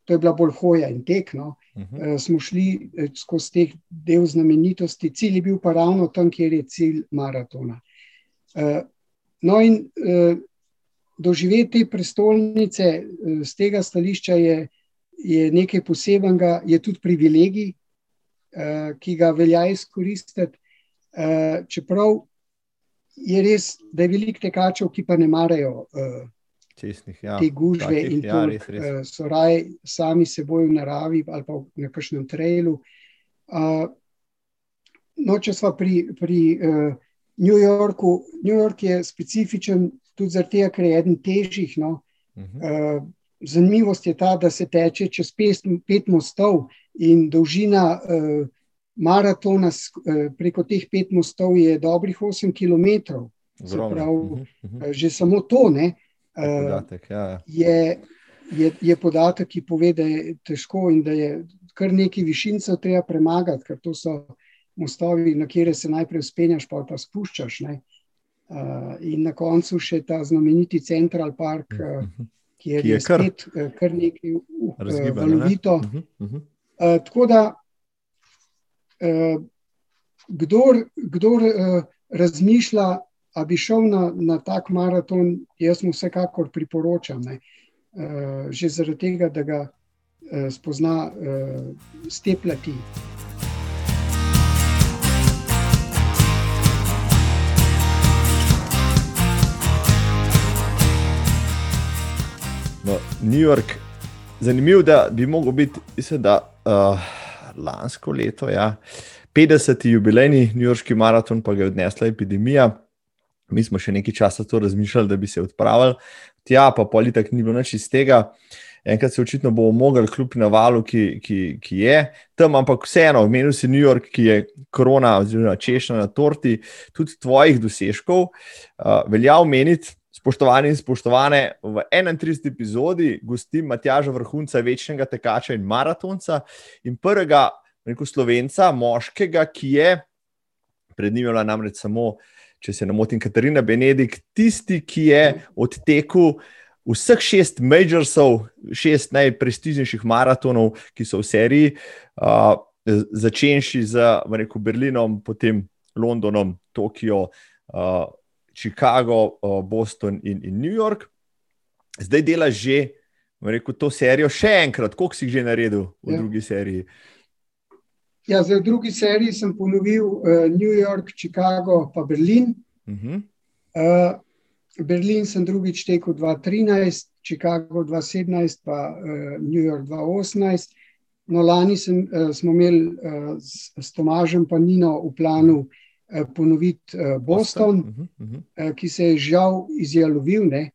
to je bila bolj hoja in tek. No. Uh -huh. uh, smo šli skozi te del znamenitosti, cilj je bil pa ravno tam, kjer je cilj maratona. No, in doživeti te prestolnice z tega stališča je, je nekaj posebenega, je tudi privilegij, ki ga velja izkoristiti. Čeprav je res, da je veliko tekačev, ki pa ne marajo. Cestnih, ja. Te gužve Takih, in ja, res, res. so raje sami seboj v naravi ali pa na kakšnem trailu. No, če smo pri, pri uh, New Yorku, New York je specifičen tudi zaradi tega, ker je eden težjih. No. Uh -huh. uh, zanimivost je ta, da se teče čez pet, pet mostov in dolžina uh, maratona uh, preko teh pet mostov je dobrih 8 km. Prav, uh -huh. uh -huh. Že samo to ne, uh, podatek, ja, ja. Je, je, je podatek, ki pove, da je težko in da je kar nekaj višincev treba premagati, ker to so mostovi, na kere se najprej spenjaš, pa pa spuščaš. Ne. Uh, in na koncu še ta znameniti Central Park, uh, kjer je, je kar, spet, uh, kar nekaj uh, valovito. Ne? Uh -huh. uh, tako da, uh, kdor, kdor uh, razmišlja, da bi šel na, na tak maraton, jaz mu vsekakor priporočam. Uh, že zaradi tega, da ga uh, spozna uh, stepljati. New York, zanimivo, da bi lahko bil, mislim, da uh, lansko leto, ja, 50. jubilejni New Yorkski maraton, pa ga je odnesla epidemija. Mi smo še nekaj časa to razmišljali, da bi se odpravili, tja pa politik ni bilo nič iz tega. Enkrat se očitno bomo mogli, kljub navalu, ki, ki, ki je tam, ampak vseeno, omenil si New York, ki je korona, oziroma češnja na torti, tudi tvojih dosežkov. Uh, velja omeniti, Spoštovani in spoštovane, v 31. epizodi gostim Matjaža Vrhunca, večnega tekača in maratonca in prvega rekel, slovenca, moškega, ki je pred njim bila namreč samo, če se ne motim, Katarina Benedikt, tisti, ki je odtekel vseh šest majorsov, šest najprestižnejših maratonov, ki so v seriji, uh, začenši z rekel, Berlinom, potem Londonom, Tokijo. Uh, Chicago, Boston in, in New York. Zdaj delaš že, rekel, to serijo še enkrat, koliko si že naredil v ja. drugi seriji? Ja, v drugi seriji sem ponovil uh, New York, Chicago, pa Berlin. Uh -huh. uh, Berlin sem drugič tekel 2013, Chicago 2017, pa uh, New York 2018. No, lani sem, uh, smo imeli uh, s, s Tomažem Panino v planu uh, Eh, ponoviti eh, Boston, uh -huh, uh -huh. ki se je žal izjalovil. Ne.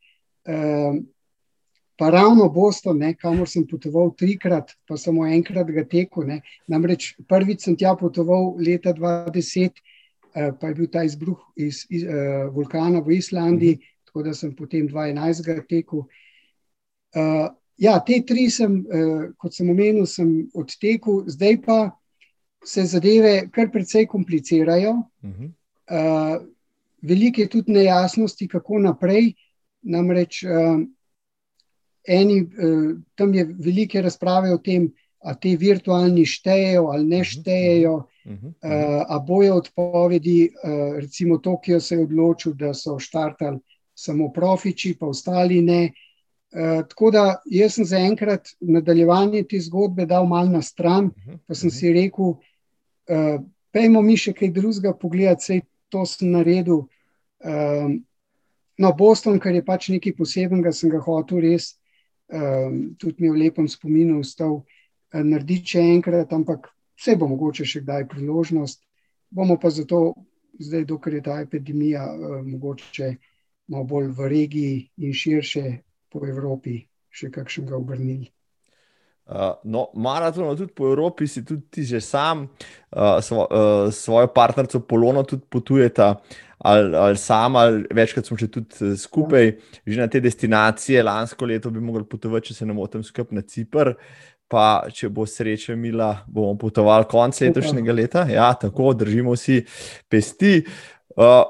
Pa ravno Boston, ne, kamor sem potoval trikrat, pa samo enkrat ga tekel. Ne. Namreč prvič sem tja potoval leta 2010, pa je bil ta izbruh iz, iz uh, vulkana v Islandiji, uh -huh. tako da sem potem 2011 tekel. Uh, ja, te tri sem, uh, kot sem omenil, sem odtekel, zdaj pa se zadeve kar precej komplicirajo. Uh -huh. uh, veliko je tudi nejasnosti, kako naprej. Namreč uh, eni, uh, tam je velike razprave o tem, ali te virtualni štejejo ali ne štejejo, uh -huh. uh, ali bojo odpovedi. Uh, recimo Tokio se je odločil, da so štartali samo profiči, pa ostali ne. Uh, tako da jaz sem zaenkrat nadaljevanje te zgodbe dal malo na stran, mhm, pa sem si rekel, uh, pejmo mi še kaj drugega pogledati, sej to sem naredil. Um, no, Boston, kar je pač nekaj posebnega, sem ga hotel res, um, tudi mi v lepem spominu ostal uh, narediti še enkrat, ampak vse bo mogoče še kdaj priložnost. Bomo pa zato, zdaj, dokler je ta epidemija, uh, mogoče malo bolj v regiji in širše po Evropi še kakšnega obrnili. Uh, no, maraton, tudi po Evropi, si tudi ti že sam, uh, svo, uh, svojo partnerico Polono, tudi potujete, ali, ali sam, ali večkrat smo še tudi skupaj, že na te destinacije. Lansko leto bi mogli potovati, če se ne motim, skupaj na Cipr. Pa, če bo sreča, mila, bomo potovali konec letošnjega leta. Ja, tako držimo si pesti. Uh,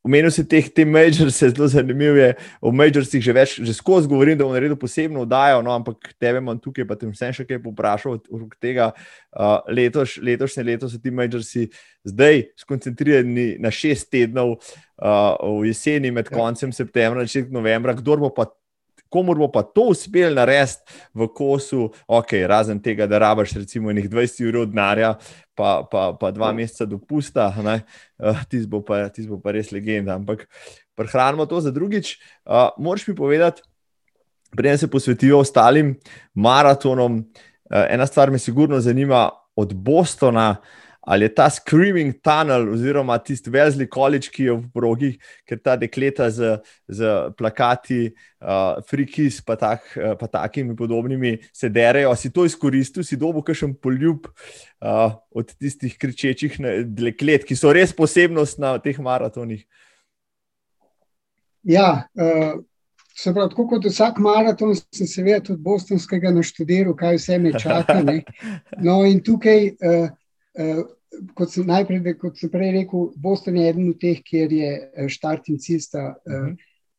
Omenil si teh, te majors, zelo zanimivo je. O majorsih že več, že skozi govorim, da bom naredil posebno oddajo, no, ampak tebe imam tukaj, pa te bom še kaj poprašal od tega. Uh, letoš, letošnje leto so ti majorsi zdaj skoncentrirani na šest tednov uh, v jeseni, med ja. koncem septembra in začetkom novembra. Kdor bo pa Komor bo pa to uspel narediti v kosu, ok, razen tega, da rabaš recimo nekaj 20 ur denarja, pa, pa, pa dva ja. meseca dopusta, uh, eh, ti bo, bo pa res legenda. Ampak prehranimo to za drugič. Uh, Moraš mi povedati, preden se posvetijo ostalim maratonom, uh, ena stvar me sigurno zanima od Bostona ali je ta Screaming Tunnel, oziroma tisti Wesley College, ki je v progih, ker ta dekleta z, z plakati, uh, frikis, pa, tak, uh, pa takimi podobnimi se derejo. Si to izkoristil, si dobil kakšen poljub uh, od tistih kričečih deklet, ki so res posebnost na teh maratonih. Ja, uh, se pravi, tako kot vsak maraton, sem seveda tudi bostonskega naštudiral, kaj vse me čaka. Ne? No, in tukaj. Uh, Uh, kot sem najprej, kot sem prej rekel, Boston je eden od teh, kjer je eh, štart in cilj sta uh, uh -huh.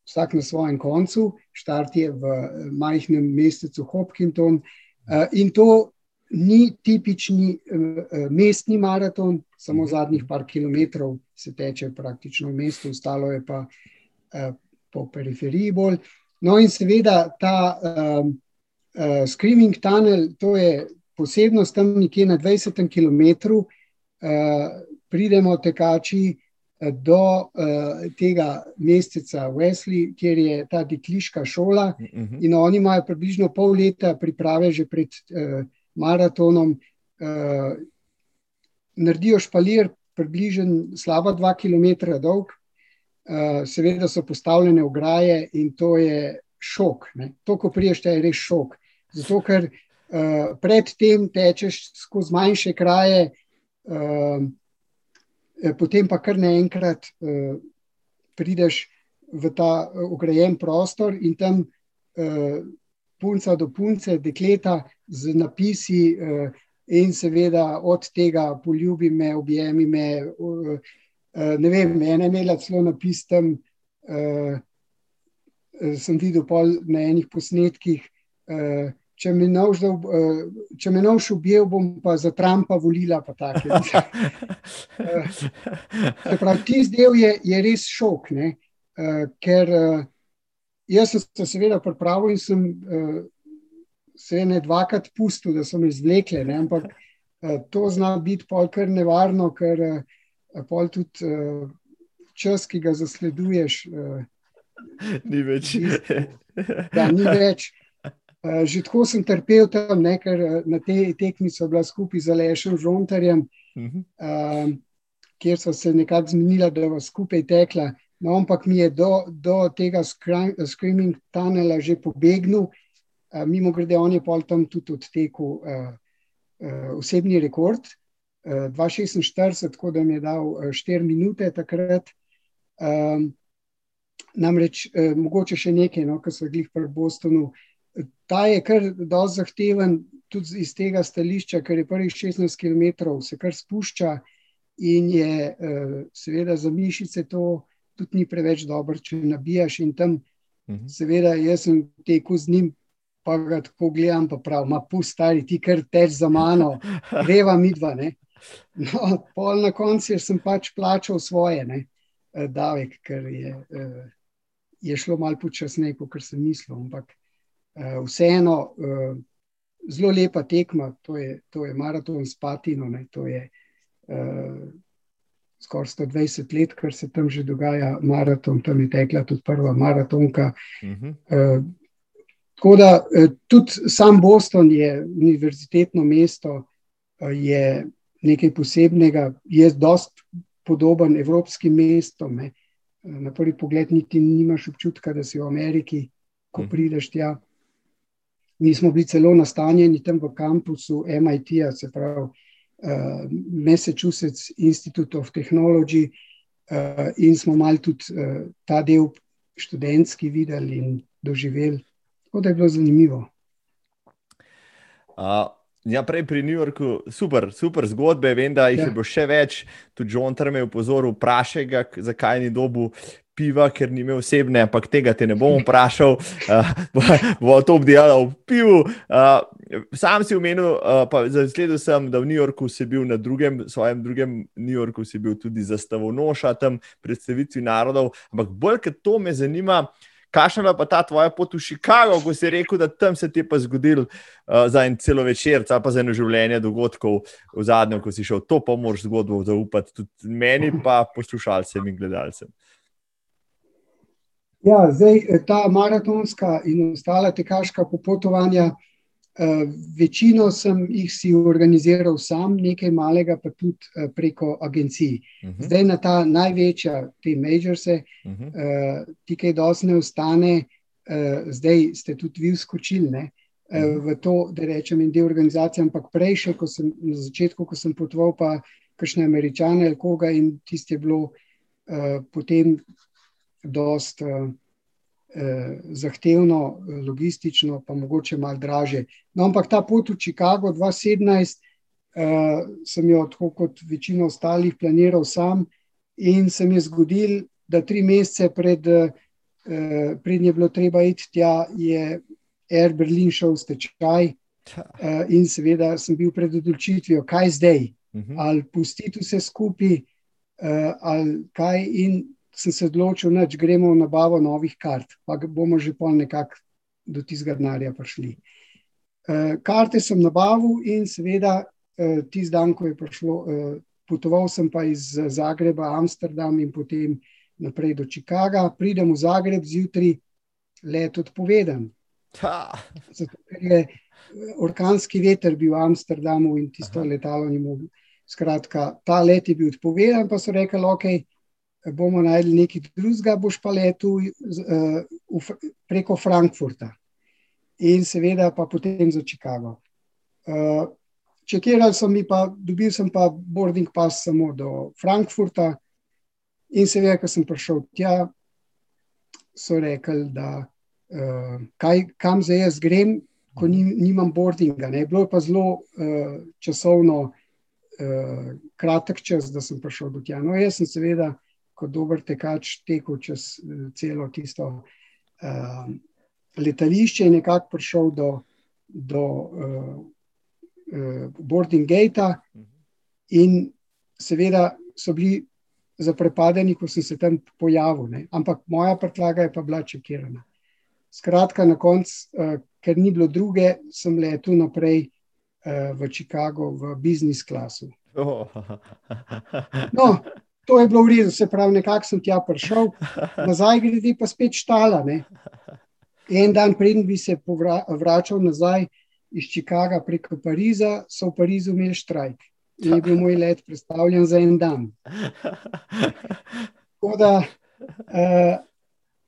vsak na svojem koncu. Štart je v eh, majhnem mestecu Hopkinton uh, in to ni tipični uh, mestni maraton, samo uh -huh. zadnjih par kilometrov se teče praktično v mestu, ostalo je pa uh, po periferiji bolj. No, in seveda ta uh, uh, Screaming Tunnel, to je posebnost tam nekje na 20 km. Eh, pridemo tekači do tega meseca Wesley, kjer je ta dekliška šola, uh mhm. -huh. in oni imajo približno pol leta priprave že pred maratonom. Naredijo špalir, približno slaba dva km dolg, seveda so postavljene ograje in to je šok. Ne? To, ko priješ, je res šok. Zato, ker uh, predtem tečeš skozi manjše kraje, potem pa kar naenkrat uh, prideš v ta ograjen prostor in tam punca do punce, dekleta z napisi in seveda od tega poljubi me, objemi me. Ne vem, ena imela celo napis tam, sem videl na enih posnetkih. Če me nož uh, ubijel, bom pa za Trumpa volila. Pa uh, pravi, tisti del je, je res šok, uh, ker uh, jaz sem se seveda pripravil in sem uh, se ne dvakrat pustil, da so me izvlekle, ne? ampak uh, to zna biti polkar nevarno, ker uh, pol tudi uh, čas, ki ga zasleduješ. Uh, Ni več. Da, ni več. Eh, že tako sem trpel tam, ne, ker eh, na tej tekmi so bila skupaj z Lešem Žontarjem, uh -huh. uh, kjer so se nekako zmenila, da bo skupaj tekla. No, ampak mi je do, do tega Screaming Tunnela že pobegnil, uh, mimo grede, on je pol tam tudi odtekel uh, uh, osebni rekord. 2,46, tako da mi je dal 4 minute takrat. Um, namreč, eh, mogoče še nekaj, no, kar so jih pri Bostonu, eh, ta je kar dosti zahteven, tudi iz tega stališča, ker je prvih 16 km se kar spušča in je eh, seveda za mišice to tudi ni preveč dobro, če nabijaš in tam, mhm. seveda, jaz sem tekel z njim. Pa ga tako gledam, pa pravi, ma pustari, ti kar teč za mano, greva midva. No, pol na koncu sem pač plačal svoje, ne, eh, davek, ker je, je šlo malo počasneje, kot sem mislil. Ampak uh, vseeno uh, zelo lepa tekma, to je, to je maraton s Patino, ne, to je uh, skoraj 120 let, kar se tam že dogaja, maraton, tam je tekla tudi prva maratonka. Uh -huh. uh, tako da uh, tudi sam Boston je univerzitetno mesto, uh, je nekaj posebnega, je dost podoben evropskim mestom. Ne. Na prvi pogled, niti nimaš občutka, da si v Ameriki, ko prideš tja. Mi smo bili celo nastanjeni tam v kampusu MIT-ja, se pravi uh, Massachusetts Institute of Technology, uh, in smo malo tudi uh, ta del študentski videli in doživeli. Tako da je bilo zanimivo. Uh. Ja, prej pri New Yorku, super, super zgodbe. Vem, da jih ja. je bilo še več. Tudi John Trump je upozoril, vprašaj ga, zakaj ni dobil piva, ker ni imel osebne, ampak tega te ne bom vprašal, uh, bo to obdelal v pivu. Uh, sam si omenil, uh, pa zasledil sem, da v New Yorku si bil na drugem, svojem drugem New Yorku si bil tudi zastavonoša tam predstavitvi narodov, ampak bolj kot to me zanima. Kakšna je pa ta tvoja pot v Chicago, ko si rekel, da tam se ti pa zgodil uh, za en celo večer, pa za eno življenje dogodkov v zadnjem, ko si šel, to pa moraš zgodbo zaupati tudi meni, pa poslušalcem in gledalcem. Ja, zdaj eh, ta maratonska in ostala tekaška popotovanja, eh, večino sem jih si organiziral sam, nekaj malega pa tudi eh, preko agencij. Uh mhm. -huh. Zdaj na ta največja, te majorse, uh mhm. -huh. ti kaj dosti ne ostane, zdaj ste tudi vi skočili ne, uh mhm. -huh. v to, da rečem, in del organizacije, ampak prej, še ko sem na začetku, ko sem potoval, pa kakšne američane ali koga in tiste je bilo potem dost uh, eh, zahtevno, logistično, pa mogoče malo draže. No, ampak ta pot v Chicago 2017 eh, sem jo, tako kot večino ostalih, planiral sam in se mi je zgodil, da tri mesece pred, eh, pred je bilo treba iti tja, je Air Berlin šel v stečaj. Uh, in seveda sem bil pred odločitvijo, kaj zdaj, uh mhm. -huh. ali pustiti vse skupaj, uh, ali kaj. In sem se odločil, da gremo v nabavo novih kart, pa bomo že pol nekako do tistega denarja prišli. Uh, karte sem nabavil in seveda uh, tisti dan, ko je prišlo, uh, potoval sem pa iz Zagreba, Amsterdam in potem naprej do Chicaga. Pridem v Zagreb zjutraj, let odpovedan. Zato, ker je orkanski veter bil v Amsterdamu in tisto Aha. letalo ni moglo. Skratka, ta let je bil odpovedan, pa so rekli, okej. Okay, bomo najdli nekaj drugega, boš pa letel uh, preko Frankfurta in seveda pa potem za Chicago. Uh, Čekirali so mi pa, dobil sem pa boarding pass samo do Frankfurta in seveda, ko sem prišel tja, so rekli, da uh, kaj, kam zdaj jaz grem, ko nim, nimam boardinga. Ne. Bilo je pa zelo uh, časovno uh, kratek čas, da sem prišel do tja. No, jaz sem seveda kot dober tekač tekel čez eh, celo tisto uh, letališče in nekako prišel do, do uh, uh, boarding gata. In seveda so bili zaprepadeni, ko sem se tam pojavil, ne? ampak moja prtlaga je pa bila čekirana. Skratka, na koncu, uh, ker ni bilo druge, sem letel naprej uh, v Chicago v biznis klasu. Oh. No, To je bilo v redu, se pravi, nekako sem tja prišel, nazaj gredi pa spet štala. Ne. En dan, preden bi se vračal nazaj iz Čikaga preko Pariza, so v Parizu imeli štrajk. In je bil moj let predstavljen za en dan. Da, uh,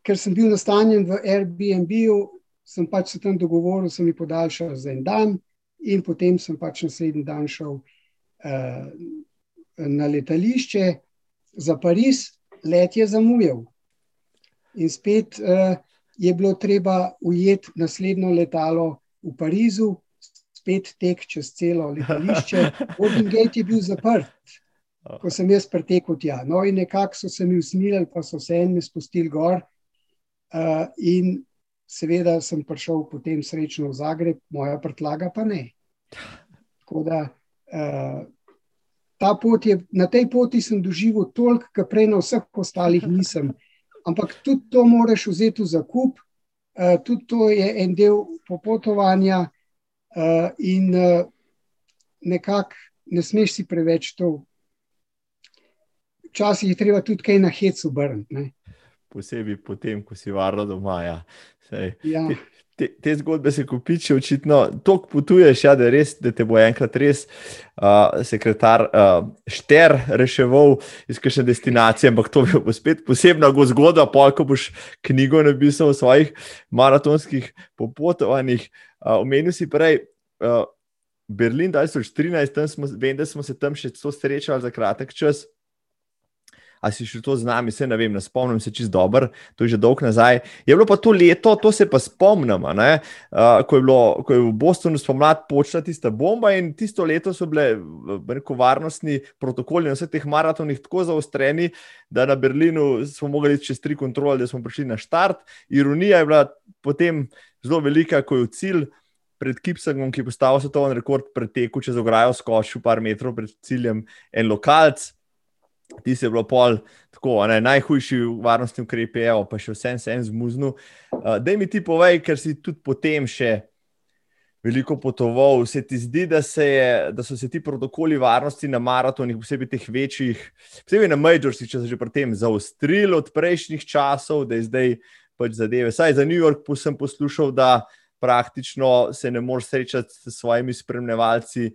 ker sem bil nastanjen v Airbnb-u, sem pač se tam dogovoril, sem jih podaljšal za en dan, in potem sem pač naslednji dan šel uh, na letališče za Pariz, let je zamujal. In spet uh, je bilo treba ujeti naslednjo letalo v Parizu, spet tek čez celo letališče. Golden Gate je bil zaprt, ko sem jaz pretekel tja. No, in nekako so se mi usmilili, pa so se eni spustili gor. Uh, in seveda sem prišel potem srečno v Zagreb, moja prtlaga pa ne. Tako da uh, ta pot je, na tej poti sem doživel toliko, kar prej na vseh ostalih nisem. Ampak tudi to moraš vzeti v zakup, uh, tudi to je en del popotovanja, uh, in uh, nekako ne smeš si preveč to. Včasih je treba tudi kaj na hecu obrniti. Posebej potem, ko si varno doma. Ja. Ja te, te zgodbe se kupičijo, očitno, toliko potuješ, ja, da, res, da te bo enkrat res uh, sekretar uh, Šter reševal iz kakšne destinacije, ampak to bo spet posebna zgodba, pa ko boš knjigo napisal o svojih maratonskih popotovanjih. Uh, omenil si prej. Uh, Berlin 2013, smo, vem, da smo se tam še srečali za kratek čas, ali si še to z nami, se ne vem, ne spomnim se čist dobro, to je že dolgo nazaj. Je bilo pa to leto, to se pa spomnim, uh, ko, ko je v Bostonu spomladi počela tista bomba in tisto leto so bile rekel, varnostni protokoli na vseh teh maratonih tako zaostreni, da na Berlinu smo mogli čez tri kontrole, da smo prišli na štart. Ironija je bila potem zelo velika, ko je cilj. Pred Kipsangom, ki je postavil svetovni rekord, pretekel čez ograjo, skočil par metrov pred ciljem, en lokalc, ti si bilo pol, tako ne, najhujši varnostni ukrepi, evo, pa še vsem se en zmuznil. Uh, da mi ti povej, ker si tudi potem še veliko potoval, se ti zdi, da, se je, da so se ti protokoli varnosti na maratonih, posebej teh večjih, posebej na Majorsih, če so že pri tem zaostrili od prejšnjih časov, da je zdaj pač zadeve. Saj za New York sem poslušal, da praktično se ne moreš srečati s svojimi spremljevalci.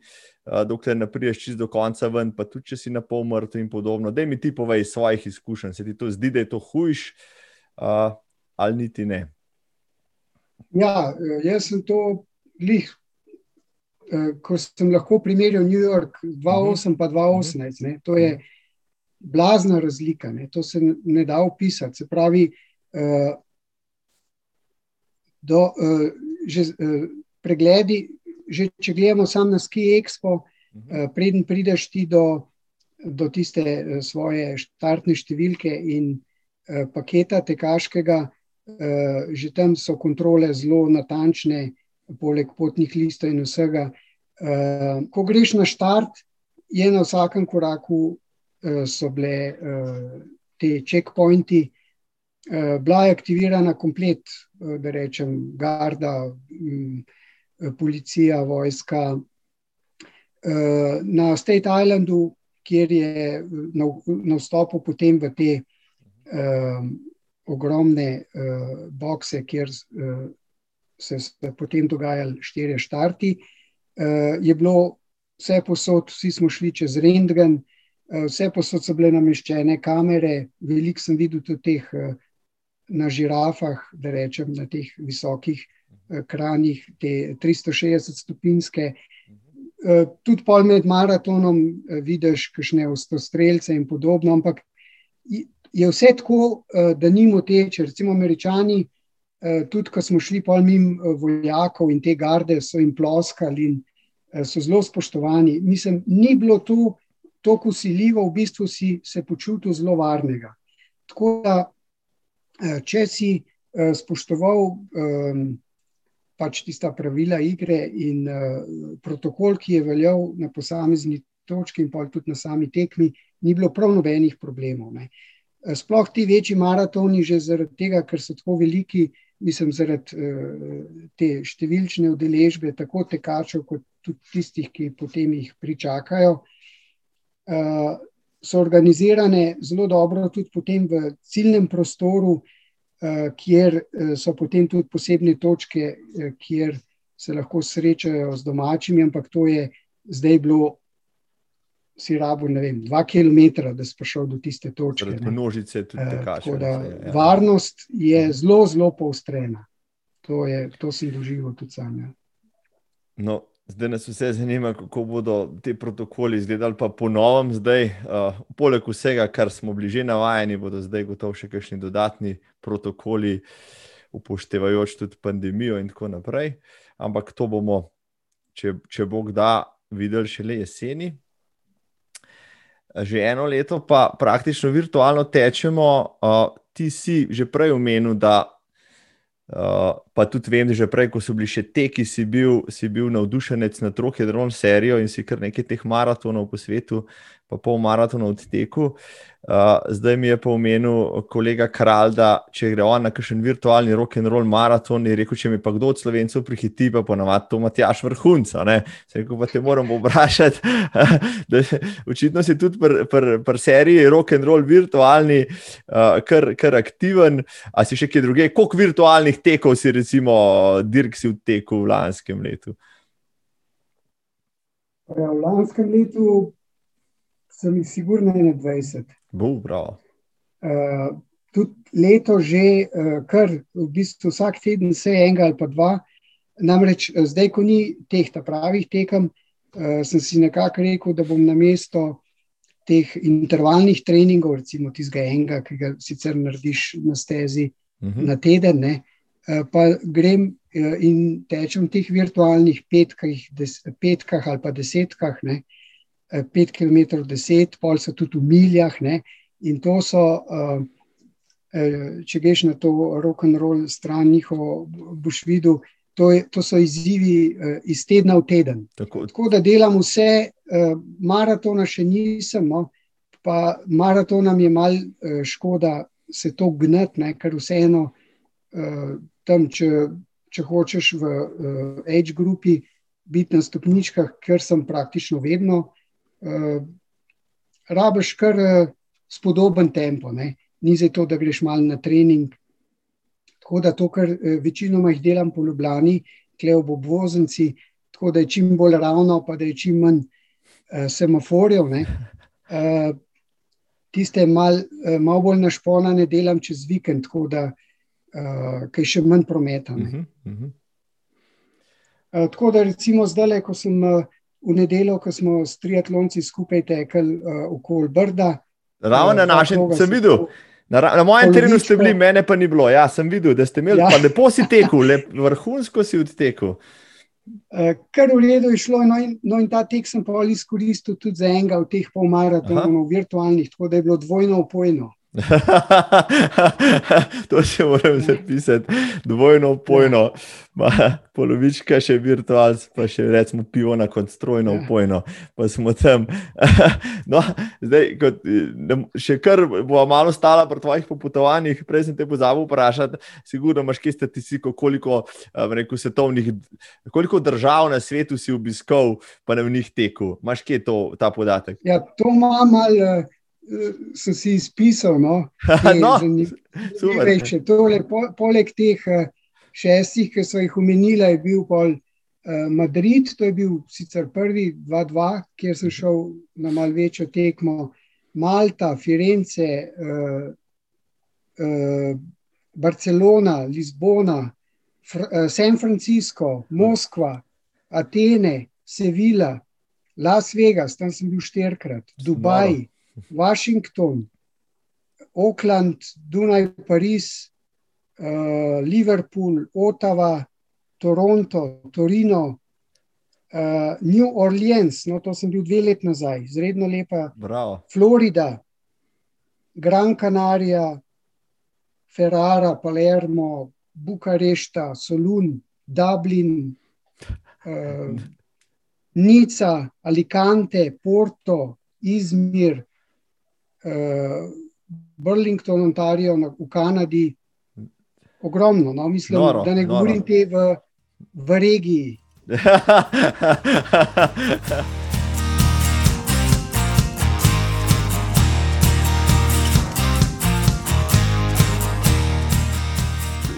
Uh, Eh, dokler ne prideš čist do konca ven, pa tudi če si na pol mrtev in podobno. Da mi ti povej iz svojih izkušenj, se ti to zdi, da je to hujš uh, ali niti ne. Ja, eh, jaz sem to lih, ko sem lahko primerjal New York 2008 pa 2018. Ne, to je blazna razlika, ne, to se ne da opisati. Se pravi, do, že pregledi že če gledamo samo na Ski Expo, uh, preden prideš ti do, do tiste uh, svoje štartne številke in uh, paketa tekaškega, že tam so kontrole zelo natančne, poleg potnih listov in vsega. Ko greš na štart, je na vsakem koraku so bile te checkpointi. Bila je aktivirana komplet, da rečem, garda, policija, vojska. Eh, na State Islandu, kjer je na vstopu potem v te um, ogromne uh, bokse, kjer uh, se je potem dogajali štiri štarti, uh, je bilo vse posod, vsi smo šli čez Rendgen, uh, vse posod so bile nameščene kamere, veliko sem videl tudi teh uh, na žirafah, da rečem, na teh visokih kranjih, te 360-stopinske. Eh, tudi pol med maratonom eh, vidiš, kakšne ostostrelce in podobno, ampak je vse tako, eh, da ni moteče. Recimo, američani, tudi ko smo šli pol mimo vojakov in te garde, so jim ploskali in so zelo spoštovani. Mislim, ni bilo to tako usiljivo, v bistvu si se počutil zelo varnega. Tako da, če si spoštoval um, pač tista pravila igre in uh, protokol, ki je veljal na posamezni točki, in pa tudi na sami tekmi, ni bilo prav nobenih problemov. Ne. Eh, sploh ti večji maratoni, že zaradi tega, ker so tako veliki, mislim, zaradi uh, te številčne udeležbe, tako tekačev, kot tudi tistih, ki potem jih pričakajo. Uh, so organizirane zelo dobro, tudi potem v ciljnem prostoru, uh, kjer eh, so potem tudi posebne točke, eh, kjer se lahko srečajo z domačimi, ampak to je zdaj bilo. Si rabo, ne vem, dva km, da si prišel do tiste točke. Množice tudi tako. Da, ja. Varnost je zelo, zelo poostrena. To, je, to sem doživel tudi sam. Ja. No, Zdaj nas vse zanima, kako bodo ti protokoli izgledali, pa ponovim zdaj. Uh, poleg vsega, kar smo bili že navajeni, bodo zdaj gotovo še kakšni dodatni protokoli, upoštevajoč tudi pandemijo in tako naprej. Ampak to bomo, če, če Bog da, videli šele jeseni. Že eno leto pa praktično virtualno tečemo. Uh, ti si že prej omenil, da uh, pa tudi vem, da že prej, ko so bili še teki, si bil, si bil navdušenec nad Rohedron serijo in si kar nekaj teh maratonov po svetu, pa pol maratona odteku. Uh, zdaj mi je pa omenil kolega Kralj, da če gre on na kakšen virtualni rock and roll maraton, je rekel, če mi pa kdo od slovencev prihiti, pa ponavadi to Matjaš vrhunca. Rekel, pa te moram vprašati. Očitno si tudi pri pr, pr seriji rock and roll virtualni, uh, kar, kar aktiven. A si še kje druge? Koliko virtualnih tekov si Dirk si v teku v lanskem letu? Ja, v lanskem letu sem jih sigurno 21. Bo, uh, tudi leto že, uh, kar v bistvu vsak teden se enega ali pa dva. Namreč eh, zdaj, ko ni teh pravih tekem, uh, sem si nekako rekel, da bom na mesto teh intervalnih treningov, recimo tistega enega, ki ga sicer narediš na stezi uh mhm. -huh. na teden, ne, uh, pa grem uh, in tečem teh virtualnih petkah, des, petkah ali pa desetkah. Ne, 5 km, 10, pol so tudi v miljah. Ne? In to so, če greš na to rock and roll stran, njihovo boš videl, to, je, to so izzivi uh, iz tedna v teden. Tako. Tako da delam vse, uh, maratona še nisem, no? pa maratona mi je mal uh, škoda se to gnati, ker vseeno uh, tam, če, če hočeš v uh, age grupi biti na stopničkah, ker sem praktično vedno uh, rabiš kar uh, spodoben tempo. Ne? Ni za to, da greš malo na trening. Tako da to, kar uh, večinoma jih delam po Ljubljani, klev bo obvoznici, tako da je čim bolj ravno, pa da je čim manj uh, semaforjev. Uh, tiste malo uh, mal bolj našponane delam čez vikend, tako da uh, je še manj prometa. Uh -huh, uh -huh. Uh, tako da recimo zdaj, ko sem uh, v nedeljo, ko smo s triatlonci skupaj tekli uh, okoli Brda. Ravno na našem, sem videl. Na, na mojem terenu ste bili, mene pa ni bilo. Ja, sem videl, da ste imeli, ja. pa lepo si tekel, lep, vrhunsko si odtekel. Uh, kar v redu je šlo, no in, no in ta tek sem pa izkoristil tudi za enega od teh polmaratonov, virtualnih, tako da je bilo dvojno opojno. to še moram zapisati, dvojno pojno, Ma, polovička še virtualc, pa še recimo pivo na kot strojno ja. pojno. Pa smo tam. no, zdaj, kot, še kar bo malo stala pri tvojih popotovanjih, prej sem te pozabil vprašati, sigurno imaš kje statistiko, koliko, rekel, svetovnih, koliko držav na svetu si obiskal, pa ne v njih teku. Imaš kje to, ta podatek? Ja, to imam malo. Sem si izpisal. No, no, reče, tole, po, poleg teh eh, šestih, ki so jih omenili, je bil pol, uh, Madrid, to je bil sicer prvi, 2-2, kjer sem šel na malce večjo tekmo, Malta, Firence, uh, uh, Barcelona, Lizbona, Fr uh, San Francisco, Moskva, Atene, Sevilla. Las Vegas, tam sem bil štirikrat, Dubaj, Malo. Washington, Oakland, Dunaj, Pariz, uh, Liverpool, Ottawa, Toronto, Torino, uh, New Orleans, no, to sem bil dve leti nazaj, izredno lepa. Bravo. Florida, Gran Canaria, Ferrara, Palermo, Bukarešta, Solun, Dublin. Uh, Nica, Alicante, Porto, Izmir, Burlington, Ontario, na, v Kanadi, ogromno. No? Mislim, noro, da ne noro. govorim te v, v regiji.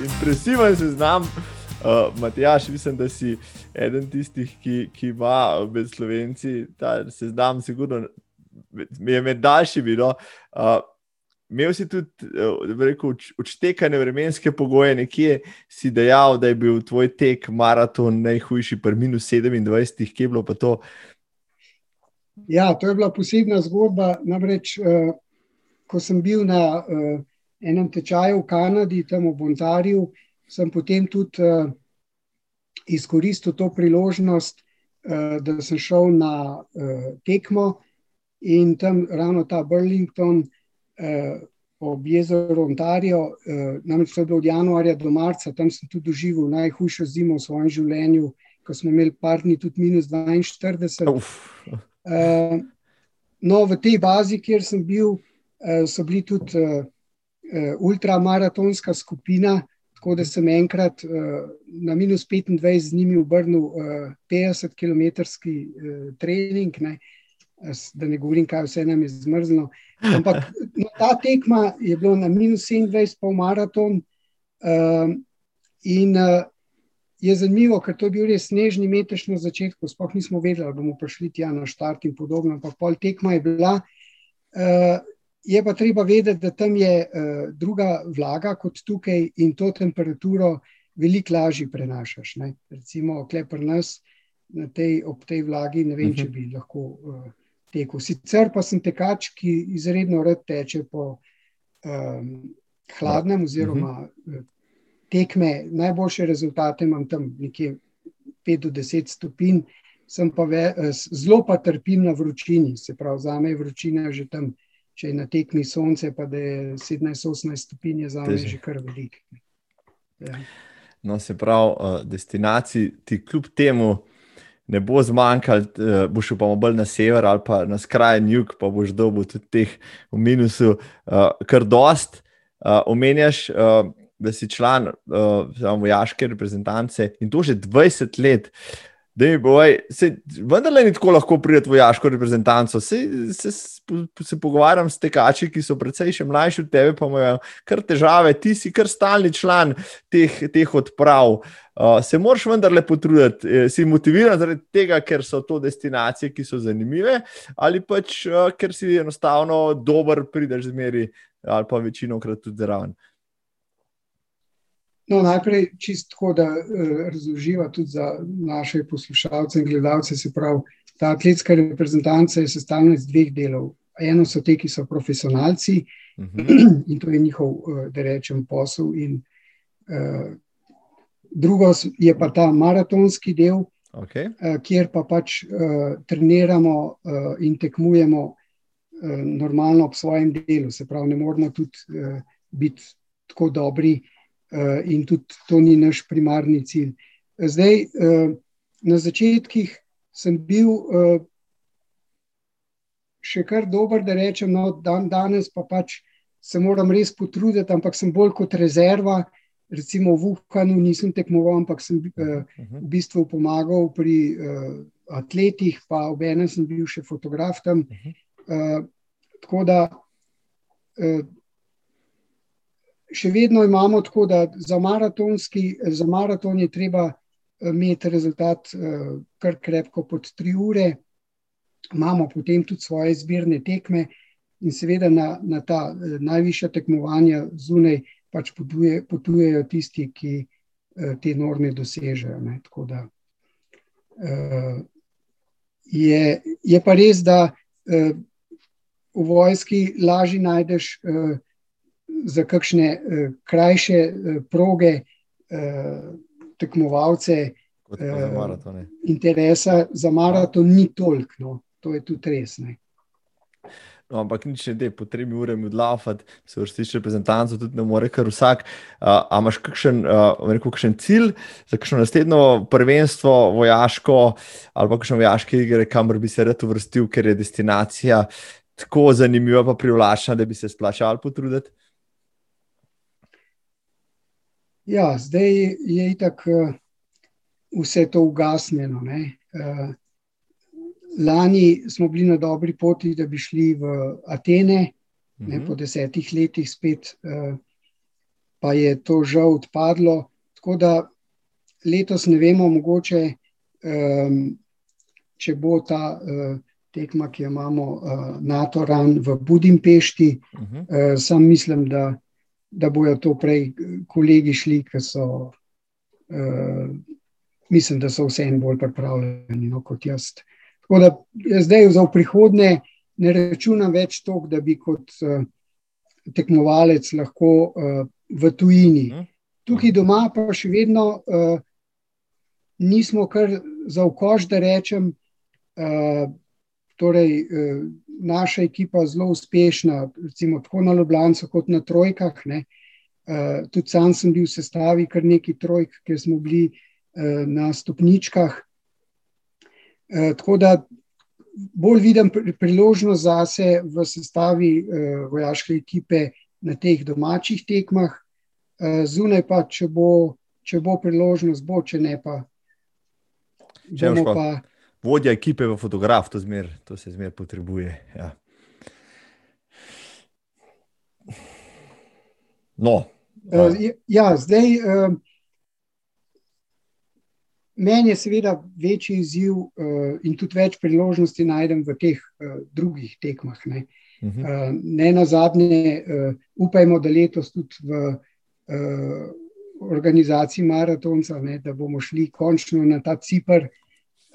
Impresiven se znam. Uh, Matjaš, mislim, da si eden tistih, ki, ki ima med slovenci, da se znam, sigurno je med daljšimi. No. Uh, imel si tudi uh, odštekane vremenske pogoje, nekje si dejal, da je bil tvoj tek maraton najhujši, pri minus 27, kje je bilo pa to. Ja, to je bila posebna zgodba. Namreč, uh, ko sem bil na uh, enem tečaju v Kanadi, tam v Bontarju, sem potem tudi uh, izkoristil to priložnost, uh, da sem šel na uh, tekmo in tam ravno ta Burlington, eh, ob jezeru Ontario, uh, namreč to je bilo od januarja do marca, tam sem tudi doživel najhujšo zimo v svojem življenju, ko smo imeli par dni tudi minus 42. Uh, no, v tej bazi, kjer sem bil, uh, so bili tudi uh, ultramaratonska skupina, tako da sem enkrat uh, na minus 25 z njimi obrnil uh, 50 km uh, trening. Ne. Da ne govorim, kaj vse nam je zmrzlo. Ampak no, ta tekma je bila na minus 27, pol maraton. Uh, in uh, je zanimivo, ker to je bil res snežni metež na začetku, sploh nismo vedeli, da bomo prišli tja na štart in podobno. Ampak pol tekma je bila. Uh, je pa treba vedeti, da tam je uh, druga vlaga kot tukaj in to temperaturo veliko lažje prenašaš. Ne? Recimo, klepr nas tej, ob tej vlagi, ne vem, uh -huh. če mhm. bi lahko. Uh, teku. Sicer pa sem tekač, ki izredno rad teče po um, hladnem, oziroma uh, tekme. Najboljše rezultate imam tam nekje 5 do 10 stopinj, sem pa ve, uh, zelo pa trpim na vročini. Se pravi, za me je vročina že tam, če je na tekmi sonce, pa da je 17-18 stopinj, za me že kar veliko. Ja. No, se pravi, uh, destinaciji ti kljub temu ne bo zmanjkalo, uh, boš pa bolj na sever ali pa na skrajni jug, pa boš dobil tudi teh v minusu, uh, kar dost. Uh, omenjaš, uh, da si član uh, vojaške reprezentance in to že 20 let. Uh, da je boj, se, vendar le ni tako lahko prijeti vojaško reprezentanco. Se, se, se, pogovarjam s tekači, ki so precej še mlajši od tebe, pa imajo kar težave, ti si kar stalni član teh, teh odprav. Uh, se moraš vendarle potruditi, e, si motiviran zaradi tega, ker so to destinacije, ki so zanimive, ali pač uh, ker si enostavno dober, prideš zmeri, ali pa večino krat tudi zraven. No, najprej čisto, da uh, razloživa tudi za naše poslušalce in gledalce. Se pravi, ta atletska reprezentanca je sestavljena iz dveh delov. Eno so te, ki so profesionalci uh mhm. -huh. in to je njihov, uh, da rečem, posel. In, uh, drugo je pa ta maratonski del, okay. uh, kjer pa pač uh, treniramo uh, in tekmujemo uh, normalno ob svojem delu. Se pravi, ne moramo tudi uh, biti tako dobri. Eh, in tudi to ni naš primarni cilj. Zdaj, eh, na začetkih sem bil eh, še kar dober, da rečem, no, dan danes pa pač se moram res potruditi, ampak sem bolj kot rezerva. Recimo v Wuhanu nisem tekmoval, ampak sem v bistvu pomagal pri atletih, pa ob enem sem bil še fotograf tam. Tako da še vedno imamo tako, da za, za maraton je treba eh, imeti rezultat uh, kar krepko pod tri ure, imamo potem tudi svoje zbirne tekme in seveda na, na ta uh, najvišja tekmovanja zunaj pač potuje, potujejo tisti, ki te norme dosežejo. Ne, tako da je, je pa res, da v vojski lažje najdeš za kakšne uh, krajše uh, proge, uh, tekmovalce, uh, za interesa za maraton, ni toliko. No. To je tudi res. Ne. No, ampak nič ne, po tremi urami odlafati, se vrstiš reprezentantov, tudi ne more kar vsak. Uh, a imaš kakšen, uh, rekel, kakšen cilj za kakšno naslednjo prvenstvo, vojaško ali pa kakšno vojaške igre, kamor bi se rad uvrstil, ker je destinacija tako zanimiva, pa privlačna, da bi se splačal potruditi? Ja, zdaj je tako eh, vse to ugasnjeno. Uh, lani smo bili na dobri poti, da bi šli v Atene, -huh. ne, mhm. po desetih letih spet, uh, pa je to žal odpadlo. Tako da letos ne vemo, mogoče, um, če bo ta tekma, ki jo imamo, NATO ran v Budimpešti. Uh, sam mislim, da da bojo to prej kolegi šli, ki so, uh, mislim, da so vse en bolj pripravljeni no, kot jaz. Tako da zdaj za prihodnje ne računam več to, da bi kot uh, tekmovalec lahko uh, v tujini. Mhm. Tukaj doma pa še vedno uh, nismo kar za okož, da rečem. Uh, Torej, naša ekipa zelo uspešna, recimo tako na Ljubljano, kot na Trojkah. Ne. Uh, tudi sam sem bil v sestavi kar nekaj trojk, ker smo bili uh, na stopničkah. Uh, tako da bolj vidim priložnost za se v sestavi uh, vojaške ekipe na teh domačih tekmah, uh, zunaj pa, če bo, če bo priložnost, bo, če ne pa. Pa, pa vodja ekipe v fotograf, to, zmer, to se zmeraj potrebuje. Ja. No. Uh, ja, zdaj. Uh, Meni je seveda večji izziv uh, in tudi več priložnosti najdem v teh uh, drugih tekmah. Ne, uh -huh. uh, ne na zadnje, uh, upajmo, da letos tudi v uh, organizaciji maratonca, ne, da bomo šli končno na ta Cipr,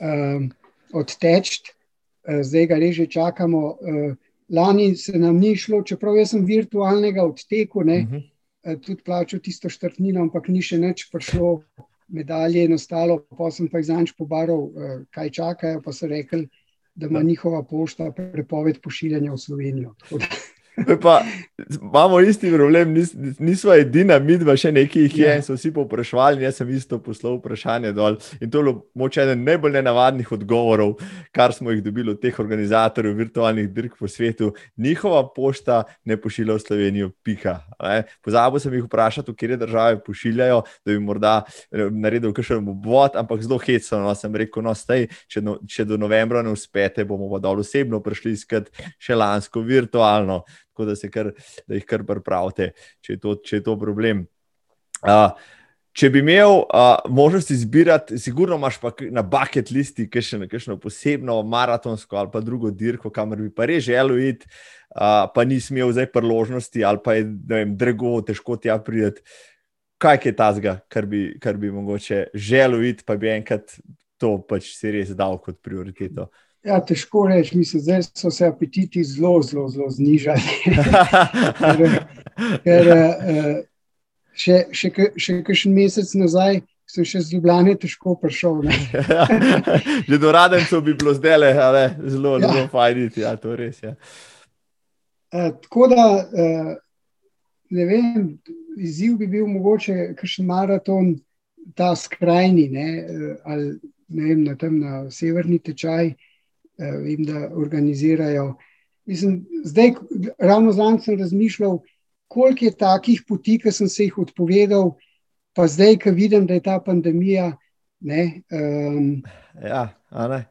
uh, odteči, uh, zdaj ga reže čakamo. Uh, lani se nam ni šlo, čeprav jaz sem virtualnega odteku, ne, uh -huh. uh, tudi plačal tisto štrtnino, ampak ni še nič prišlo, medalje in ostalo. Pa sem pa izanč pobaral, uh, kaj čakajo, pa so rekli, da ima njihova pošta prepoved pošiljanja v Slovenijo. Pa, imamo isti problem, nis, nismo edina, mi dva še nekaj jih je. Ja. So vsi povprašvali, jaz sem isto poslal vprašanje dol. In to je moče eden najbolj nenavadnih odgovorov, kar smo jih dobili od teh organizatorjev virtualnih dirk po svetu. Njihova pošta ne pošilja v Slovenijo, pika. Pozabil sem jih vprašati, v kje države pošiljajo, da bi morda eh, naredil kakšen obvod, ampak zelo hecno no, sem rekel, no, stej, če, no, če do novembra ne uspete, bomo pa dol osebno prišli iskat še lansko virtualno tako da, kar, da jih kar pripravite, če, če je to problem. Uh, če bi imel uh, možnost izbirati, sigurno imaš na bucket listi kakšno posebno maratonsko ali pa drugo dirko, kamor bi pa res želel iti, uh, pa nisi imel zdaj priložnosti ali pa je vem, drago, težko ti ja prideti. Kaj je ta zga, kar bi, kar bi mogoče želel iti, pa bi enkrat to pač si res dal kot prioriteto. Ja, težko reči, mislim, da so se apetiti zelo, zelo, zelo znižali. ker, ker, uh, še, še, še kakšen mesec nazaj sem še z Ljubljana težko prišel. Že do radencev bi bilo zdaj le, zelo, ja. zelo fajniti. Ja, to res je. Ja. Uh, tako da, uh, ne vem, izziv bi bil mogoče kakšen maraton, ta skrajni, ne, ali ne vem, na tem na severni tečaj. Eh, vem, da organizirajo. Mislim, zdaj, ravno zdaj sem razmišljal, koliko je takih poti, ki sem se jih odpovedal, pa zdaj, ko vidim, da je ta pandemija. Ne, um, ja, ne.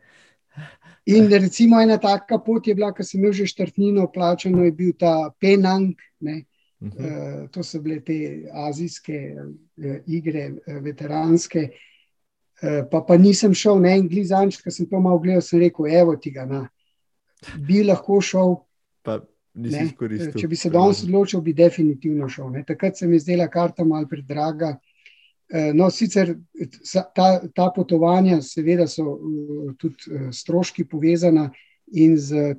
In recimo ena taka pot je bila, ko sem imel že štrtnino plačano, je bil ta Penang. Ne, uh -huh. uh, to so bile te azijske uh, igre, uh, veteranske. Uh, pa, pa nisem šel na en glizanč, ker sem to malo gledal, sem rekel, evo ti ga, na. bi lahko šel. Pa, Če bi se danes odločil, bi definitivno šel. Ne. Takrat se mi zdela karta malo predraga. Eh, no, sicer ta, ta potovanja, seveda, so eh, tudi stroški povezana in z,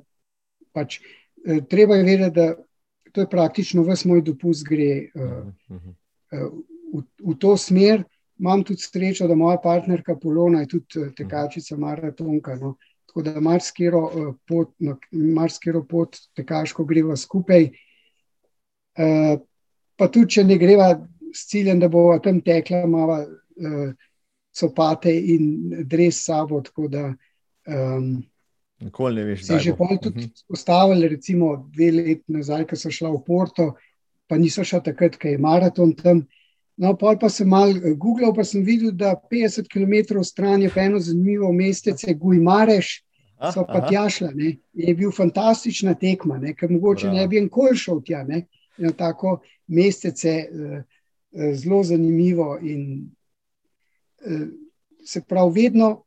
pač, treba je vedeti, da to je praktično vse moj dopust gre uh, uh, v, v to smer imam tudi srečo, da moja partnerka Polona je tudi eh, tekačica maratonka. No. Tako da marsikero eh, pot, no, marsikero pot tekaško greva skupaj. Uh, pa tudi, če ne greva s ciljem, da bo tam tekla, imamo uh, copate in dres sabo. Tako da um, Nikoli ne veš, kaj je že tudi mhm. ustavili, recimo dve leti nazaj, ko so šla v Porto, pa niso šla takrat, ko je maraton tam. No, pa sem mal eh, googlal, pa sem videl, da 50 km stran je eno zanimivo mestece, Gujmareš, so pa tja šla. Ne. Je bil fantastična tekma, ne, ker mogoče Bravo. ne bi enkoli šel tja. Ne. Na tako mestece eh, eh, zelo zanimivo in se pravi, vedno,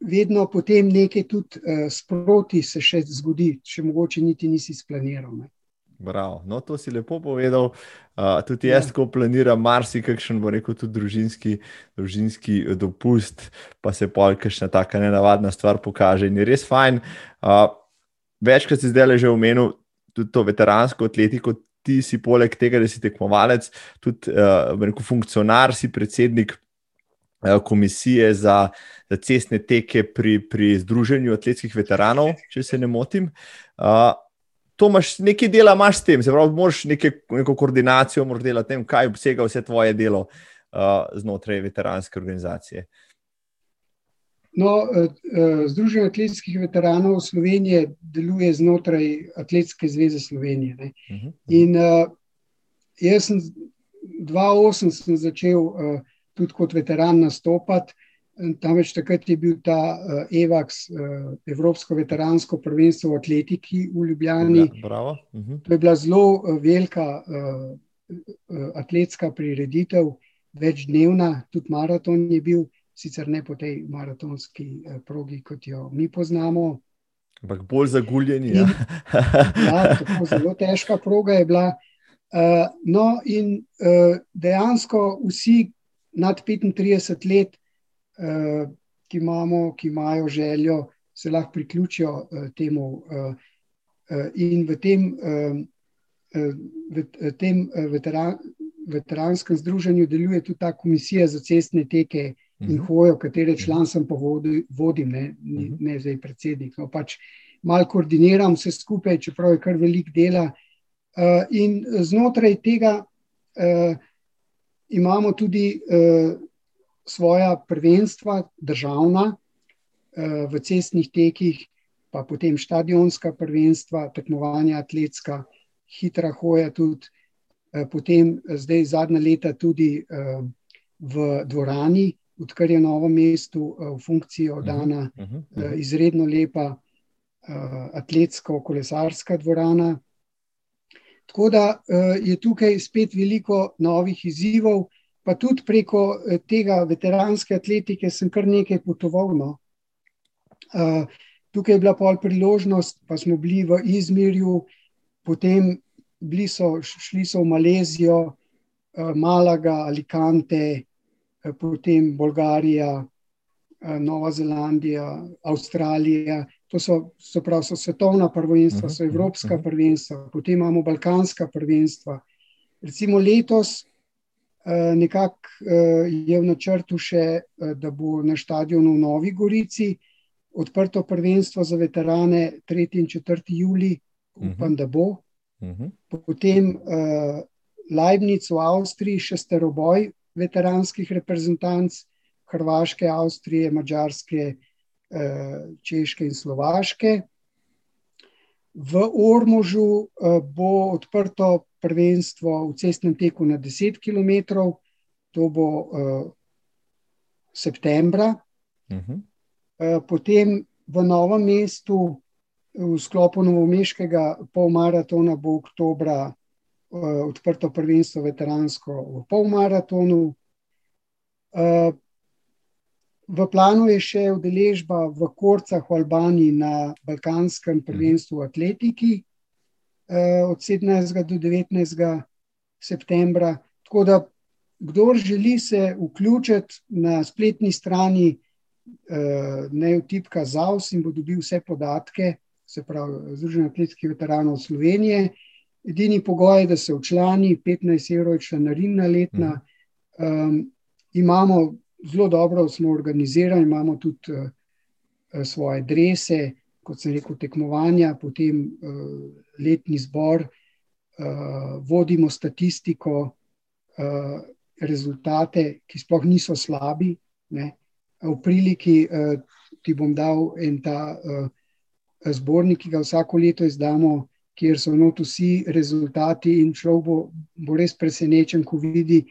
vedno potem nekaj tudi sproti se še zgodi, če mogoče niti nisi splaniral. Ne. Bravo. No, to si lepo povedal. Uh, tudi jaz, ja. ko planiram, marsikakšen, bo rekel, tudi družinski, družinski dopust, pa se polkajšna taka nenavadna stvar pokaže in je res fajn. Uh, večkrat si zdaj le že omenil tudi to veteransko atletiko. Ti si poleg tega, da si tekmovalec, tudi uh, rekel, funkcionar, si predsednik komisije za, za cestne teke pri, pri Združenju atletskih veteranov, če se ne motim. Uh, to imaš nekaj dela, imaš s tem, se pravi, moraš neke, neko koordinacijo delati, tem, kaj obsega vse tvoje delo uh, znotraj veteranske organizacije. No, Združenje atletskih veteranov Slovenije deluje znotraj Atletske zveze Slovenije. Uh mhm, -huh. Mhm. In uh, jaz sem 2008 začel uh, tudi kot veteran nastopati. Tam več takrat je bil ta uh, EVAX, uh, Evropsko veteransko prvenstvo v atletiki v Ljubljani. Ja, uh mhm. -huh. To je bila zelo uh, velika uh, uh, atletska prireditev, večdnevna, tudi maraton je bil, sicer ne po tej maratonski uh, progi, kot jo mi poznamo. Ampak bolj zaguljeni. Ja. ja, tako zelo težka proga je bila. Uh, no, in uh, dejansko vsi, nad 35 let, ki, imamo, ki imajo željo, se lahko priključijo uh, temu. Uh, uh, in v tem, v tem veteran, veteranskem združenju deluje tudi ta komisija za cestne teke in mhm. hojo, katere član sem pa vodim, ne, mhm. ne zdaj predsednik. No, pač Mal koordiniram vse skupaj, čeprav je kar velik dela. In znotraj tega imamo tudi svoja prvenstva, državna, uh, v cestnih tekih, pa potem stadionska prvenstva, tekmovanja atletska, hitra hoja, tudi uh, potem, zdaj zadnja leta, tudi v dvorani, odkar je novo mesto v funkciji oddana, uh -huh, uh -huh. uh, izredno lepa atletsko-kolesarska dvorana. Tako da je tukaj spet veliko novih izzivov, pa tudi preko uh, tega veteranske atletike sem kar nekaj potoval. No. Uh, tukaj je bila pol priložnost, pa smo bili v Izmirju, potem so, šli so v Malezijo, uh, Malaga, Alicante, uh, potem Bolgarija, uh, Nova Zelandija, Avstralija. To so, so, prav, so svetovna prvenstva, so evropska prvenstva, potem imamo balkanska prvenstva. Recimo letos nekako uh, je v načrtu še, uh, da bo na stadionu v Novi Gorici odprto prvenstvo za veterane 3. in 4. juli, upam, da bo. Potem uh, Leibnic v Avstriji, šesteroboj veteranskih reprezentanc, Hrvaške, Avstrije, Mačarske. Eh, Češke in Slovaške. V Ormužu eh, bo odprto prvenstvo v cestnem teku na 10 km, to bo uh, septembra. Uh -huh. uh, potem v Novem mestu, v sklopu Novomeškega polmaratona, bo oktobra uh, odprto prvenstvo veteransko v polmaratonu. Uh, V planu je še udeležba v Korcah v Albaniji na Balkanskem prvenstvu v atletiki od 17. do 19. septembra. Tako da, kdo želi se vključiti na spletni strani, eh, ne vtipka ZAVS in bo dobil vse podatke, se pravi Združenje atletskih veteranov Slovenije. Edini pogoj je, da se včlani 15 evrov članarina letna. Um, imamo zelo dobro smo organizirani, imamo tudi uh, svoje drese, kot sem rekel, tekmovanja, potem uh, letni zbor, uh, vodimo statistiko, uh, rezultate, ki sploh niso slabi. Ne. V priliki ti bom dal en ta zbornik, ki ga vsako leto izdamo. Ker so not vsi rezultati, in človek bo, bo res presenečen, ko vidi,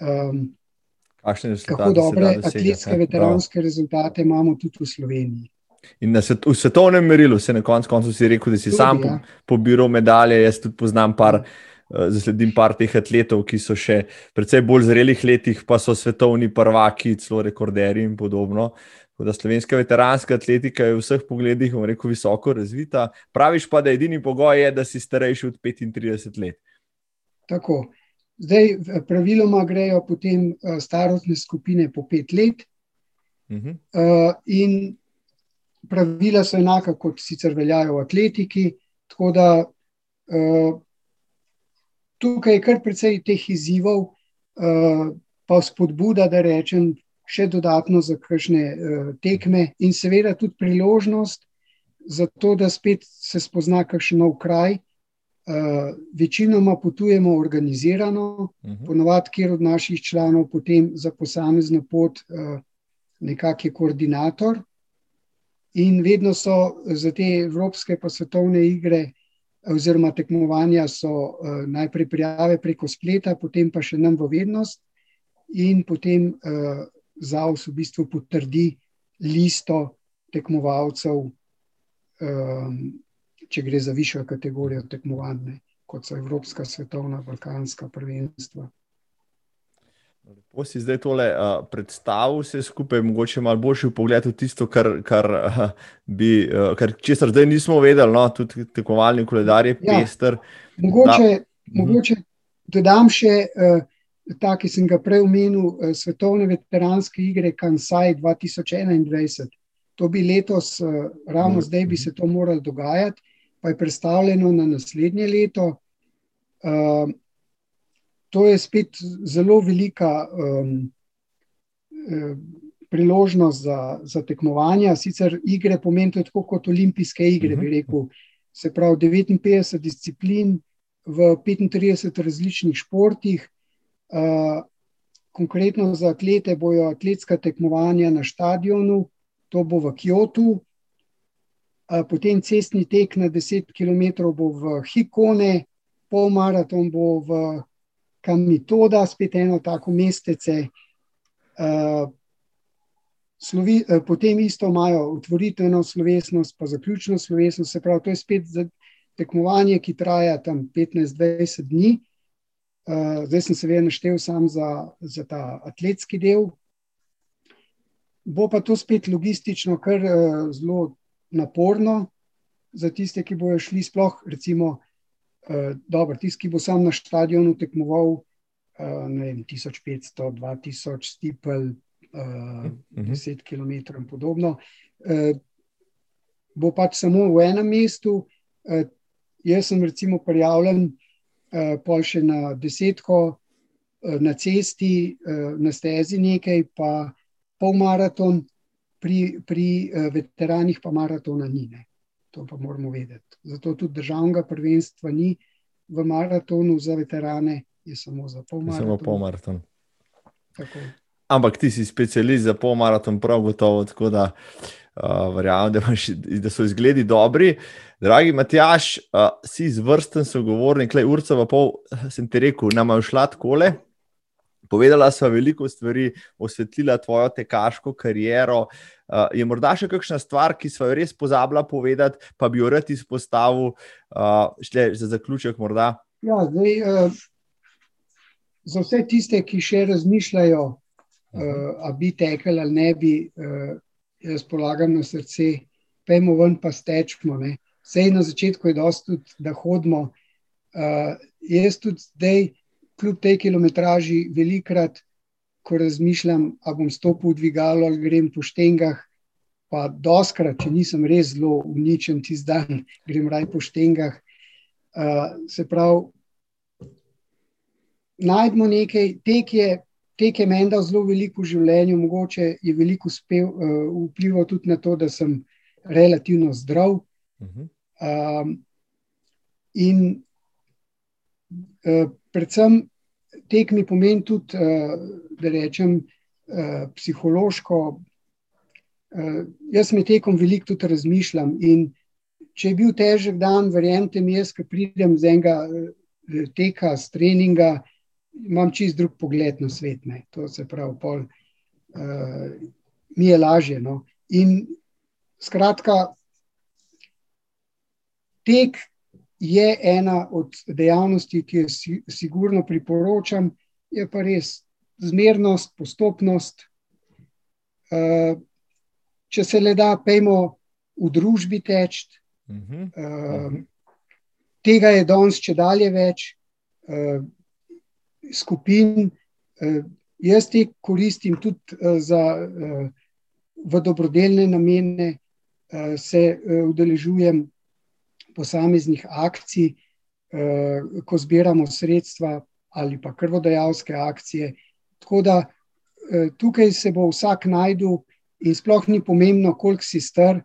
um, kako dobre atletske, veteranske rezultate imamo tudi v Sloveniji. In svet, v svetovnem merilu se na koncu koncu rekel, da si tudi, sam ja. pobiral medalje. Jaz tudi poznam par, uh, zasledim par teh atletov, ki so še precej bolj zrelih letih, pa so svetovni prvaki, celo rekorderji in podobno. Da slovenska veteranska atletika je v vseh pogledih, bomo rekel, visoko razvita. Praviš pa, da edini pogoj je, da si starejši od 35 let. Tako. Zdaj, praviloma grejo potem uh, starostne skupine po pet let, uh -huh. uh, in pravila so enaka, kot sicer veljajo v atletiki. Tako da uh, tukaj je kar precej teh izzivov, uh, pa spodbuda, da rečem, še dodatno za kakšne uh, tekme, in seveda tudi priložnost za to, da spet se spozna kakšen nov kraj. Uh, večinoma potujemo organizirano, uh mhm. -huh. ponovadi, kjer od naših članov potem za posamezno pot uh, nekakšen koordinator. In vedno so za te evropske pa svetovne igre, oziroma tekmovanja, so uh, najprej prijave preko spleta, potem pa še nam v vednost, in potem uh, ZAVS v bistvu potrdi listo tekmovalcev, um, če gre za višjo kategorijo tekmovanja, kot so Evropska, Svetovna, Balkanska prvenstva. Lepo si zdaj tole uh, predstavil, vse skupaj, mogoče malo boljši pogled v tisto, kar, kar, uh, bi, uh, kar česar zdaj nismo vedeli, no, tudi tekmovalni koledar je ja, pester. Mogoče, da, mogoče dodam še. Uh, ta, ki sem ga prej omenil, eh, svetovne veteranske igre Kansai 2021. To bi letos, eh, ravno zdaj, bi se to moralo dogajati, pa je predstavljeno na naslednje leto. Uh, to je spet zelo velika um, priložnost za, za tekmovanja. Sicer igre pomenijo tako kot olimpijske igre, bi mhm. rekel. Se pravi, 59 disciplin v 35 različnih športih, Eh, konkretno za atlete bojo atletska tekmovanja na stadionu, to bo v Kyoto, uh, potem cestni tek na 10 km bo v Hikone, pol maraton bo v Kamitoda, spet eno tako mestece. Uh, slovi, uh, potem isto imajo otvoritveno slovesnost, pa zaključno slovesnost, se pravi, to je spet tekmovanje, ki traja tam 15-20 dni. Uh, zdaj sem se vedno naštel samo za, za ta atletski del. Bo pa to spet logistično, kar uh, zelo naporno za tiste, ki bodo šli sploh, recimo, dobro, tisti, ki bo sam na stadionu tekmoval, uh, ne vem, 1500, 2000 stipel, uh, uh -huh. 10 km in podobno. Uh, bo pač samo v enem mestu. Uh, jaz sem recimo prijavljen. Eh, pol še na desetko, eh, na cesti, eh, na stezi nekaj, pa pol maraton, pri, pri veteranih pa maratona ni. Ne. To pa moramo vedeti. Zato tudi državnega prvenstva ni v maratonu za veterane, je samo za pol maraton. Samo pol maraton. Ampak ti si specialist za pol maraton, prav gotovo. Tako da uh, verjamem, da, da so izgledi dobri. Dragi Matjaš, uh, si izvrsten sogovornik, le urca pa pol sem ti rekel, nam je šla takole. Povedala sva veliko stvari, osvetlila tvojo tekaško kariero. Uh, je morda še kakšna stvar, ki sva jo res pozabila povedati, pa bi jo rad izpostavil, uh, šle za zaključek morda? Ja, zdaj, uh, za vse tiste, ki še razmišljajo, uh, a bi tekel ali ne bi, uh, jaz polagam na srce, pejmo ven pa stečmo. Ne? Sej na začetku je dosto, da hodimo. Uh, jaz tudi zdaj, kljub tej kilometraži, velikrat, ko razmišljam, ali bom stopil v dvigalo ali grem po štengah, pa doskrat, če nisem res zelo uničen tisti dan, grem raj po štengah. Uh, se pravi, najdemo nekaj, tek je, tek je meni dal zelo veliko v življenju, mogoče je veliko uspel, uh, vplival tudi na to, da sem relativno zdrav. Uh -huh. Um, in predvsem tek mi pomeni tudi, uh, da rečem, uh, psihološko. Jaz med tekom veliko tudi razmišljam. In če je bil težek dan, verjemite mi, jaz, ki pridem z enega teka, z treninga, imam čist drug pogled na svet. Ne. To se pravi, pol, mi je lažje. No. In skratka, tek je ena od dejavnosti, ki jo sigurno priporočam, je pa res zmernost, postopnost. Eh, če se le da, pejmo v družbi teč. Eh, tega je danes, če dalje več eh, skupin. Jaz te koristim tudi za, v dobrodelne namene, se udeležujem posameznih akcij, eh, ko zbiramo sredstva ali pa krvodajalske akcije. Tako da tukaj se bo vsak najdel, in sploh ni pomembno, koliko si star.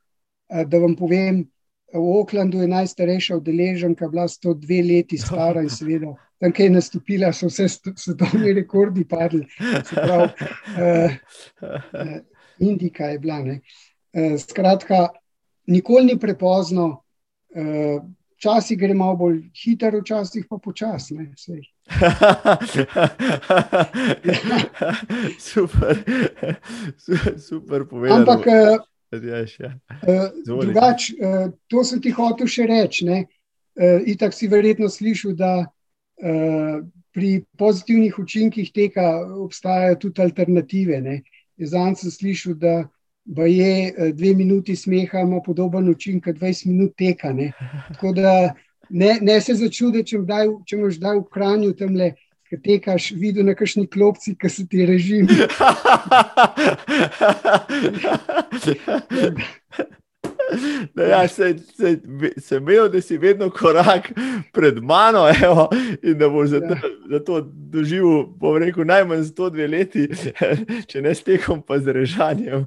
Da vam povem, v Oaklandu je najstarejša udeleženka, bila 102 leti stara in seveda, tam, ki je nastopila, so vse svetovni rekordi padli. Prav, uh, Indika je bila. Uh, skratka, nikoli ni prepozno. Včasih gre malo bolj hitro, včasih pa počasno. super, super povedano. Ampak, uh, drugač, uh, to sem ti hotel še reči. Uh, Itak si verjetno slišal, da pri pozitivnih učinkih teka obstajajo tudi alternative. Zdaj sem slišal, da pa je eh, dve minuti smeha, ima podoben učinek, kot 20 minut teka. Ne? Tako da ne, ne se začude, če, če imaš zdaj v hranju tam le. Ki tekaš, videl na kakšni klopci, ki so ti režimi. Da, ja, se, se, se imel, da si vedno korak pred mano evo, in da boš za, ja. za to doživel, bom rekel, najmanj 102 leti, če ne s tekom, pa z režanjem.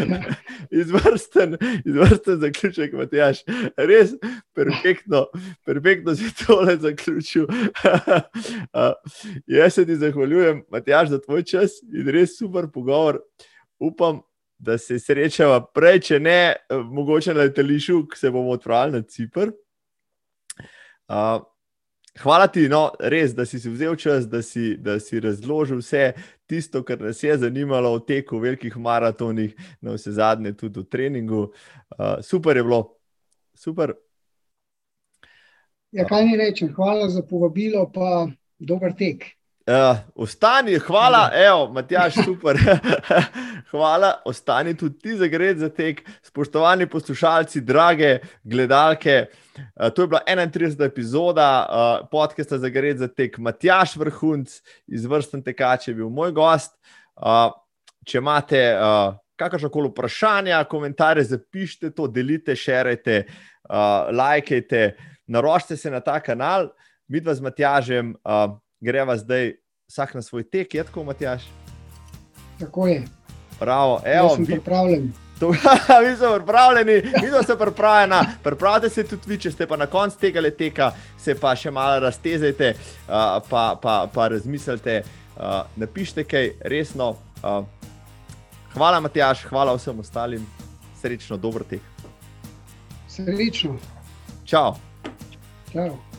Izvrsten, izvrsten zaključek, Matjaš. Res perfektno, perfektno si tole zaključil. Jaz se ti zahvaljujem, Matjaš, za tvoj čas in res super pogovor. Upam, da se srečava prej, če ne, eh, mogoče na letališču, ki se bomo odpravili na Cipr. Uh, hvala ti, no, res, da si si vzel čas, da si, da si razložil vse tisto, kar nas je zanimalo v teku, velikih maratonih, na vse zadnje, tudi v treningu. Uh, super je bilo, super. Ja, kaj ni rečem, hvala za povabilo, pa dober tek. Uh, ostani, hvala, evo, Matjaš, super. hvala, ostani tudi ti za gred za tek, spoštovani poslušalci, drage gledalke. Uh, to je bila 31. epizoda uh, podcasta za gred za tek. Matjaš Vrhunc, izvrsten tekač, je bil moj gost. Uh, če imate uh, kakršno koli vprašanje, komentarje, zapišite to, delite, širite, uh, lajkajte, naročite se na ta kanal, vidva z Matjažem. Uh, greva zdaj vsak na svoj tek, je tako, Matjaš? Tako je. Prav, evo, sem pripravljen. Mi smo pripravljeni, mi smo pripravljeni. Pripravite se tudi vi, če ste pa na koncu tega leteka, se pa še malo raztezajte, uh, pa, pa, pa razmislite, uh, napišite kaj resno. Uh, hvala, Matjaš, hvala vsem ostalim, srečno, dober tek. Srečno. Čau. Čau.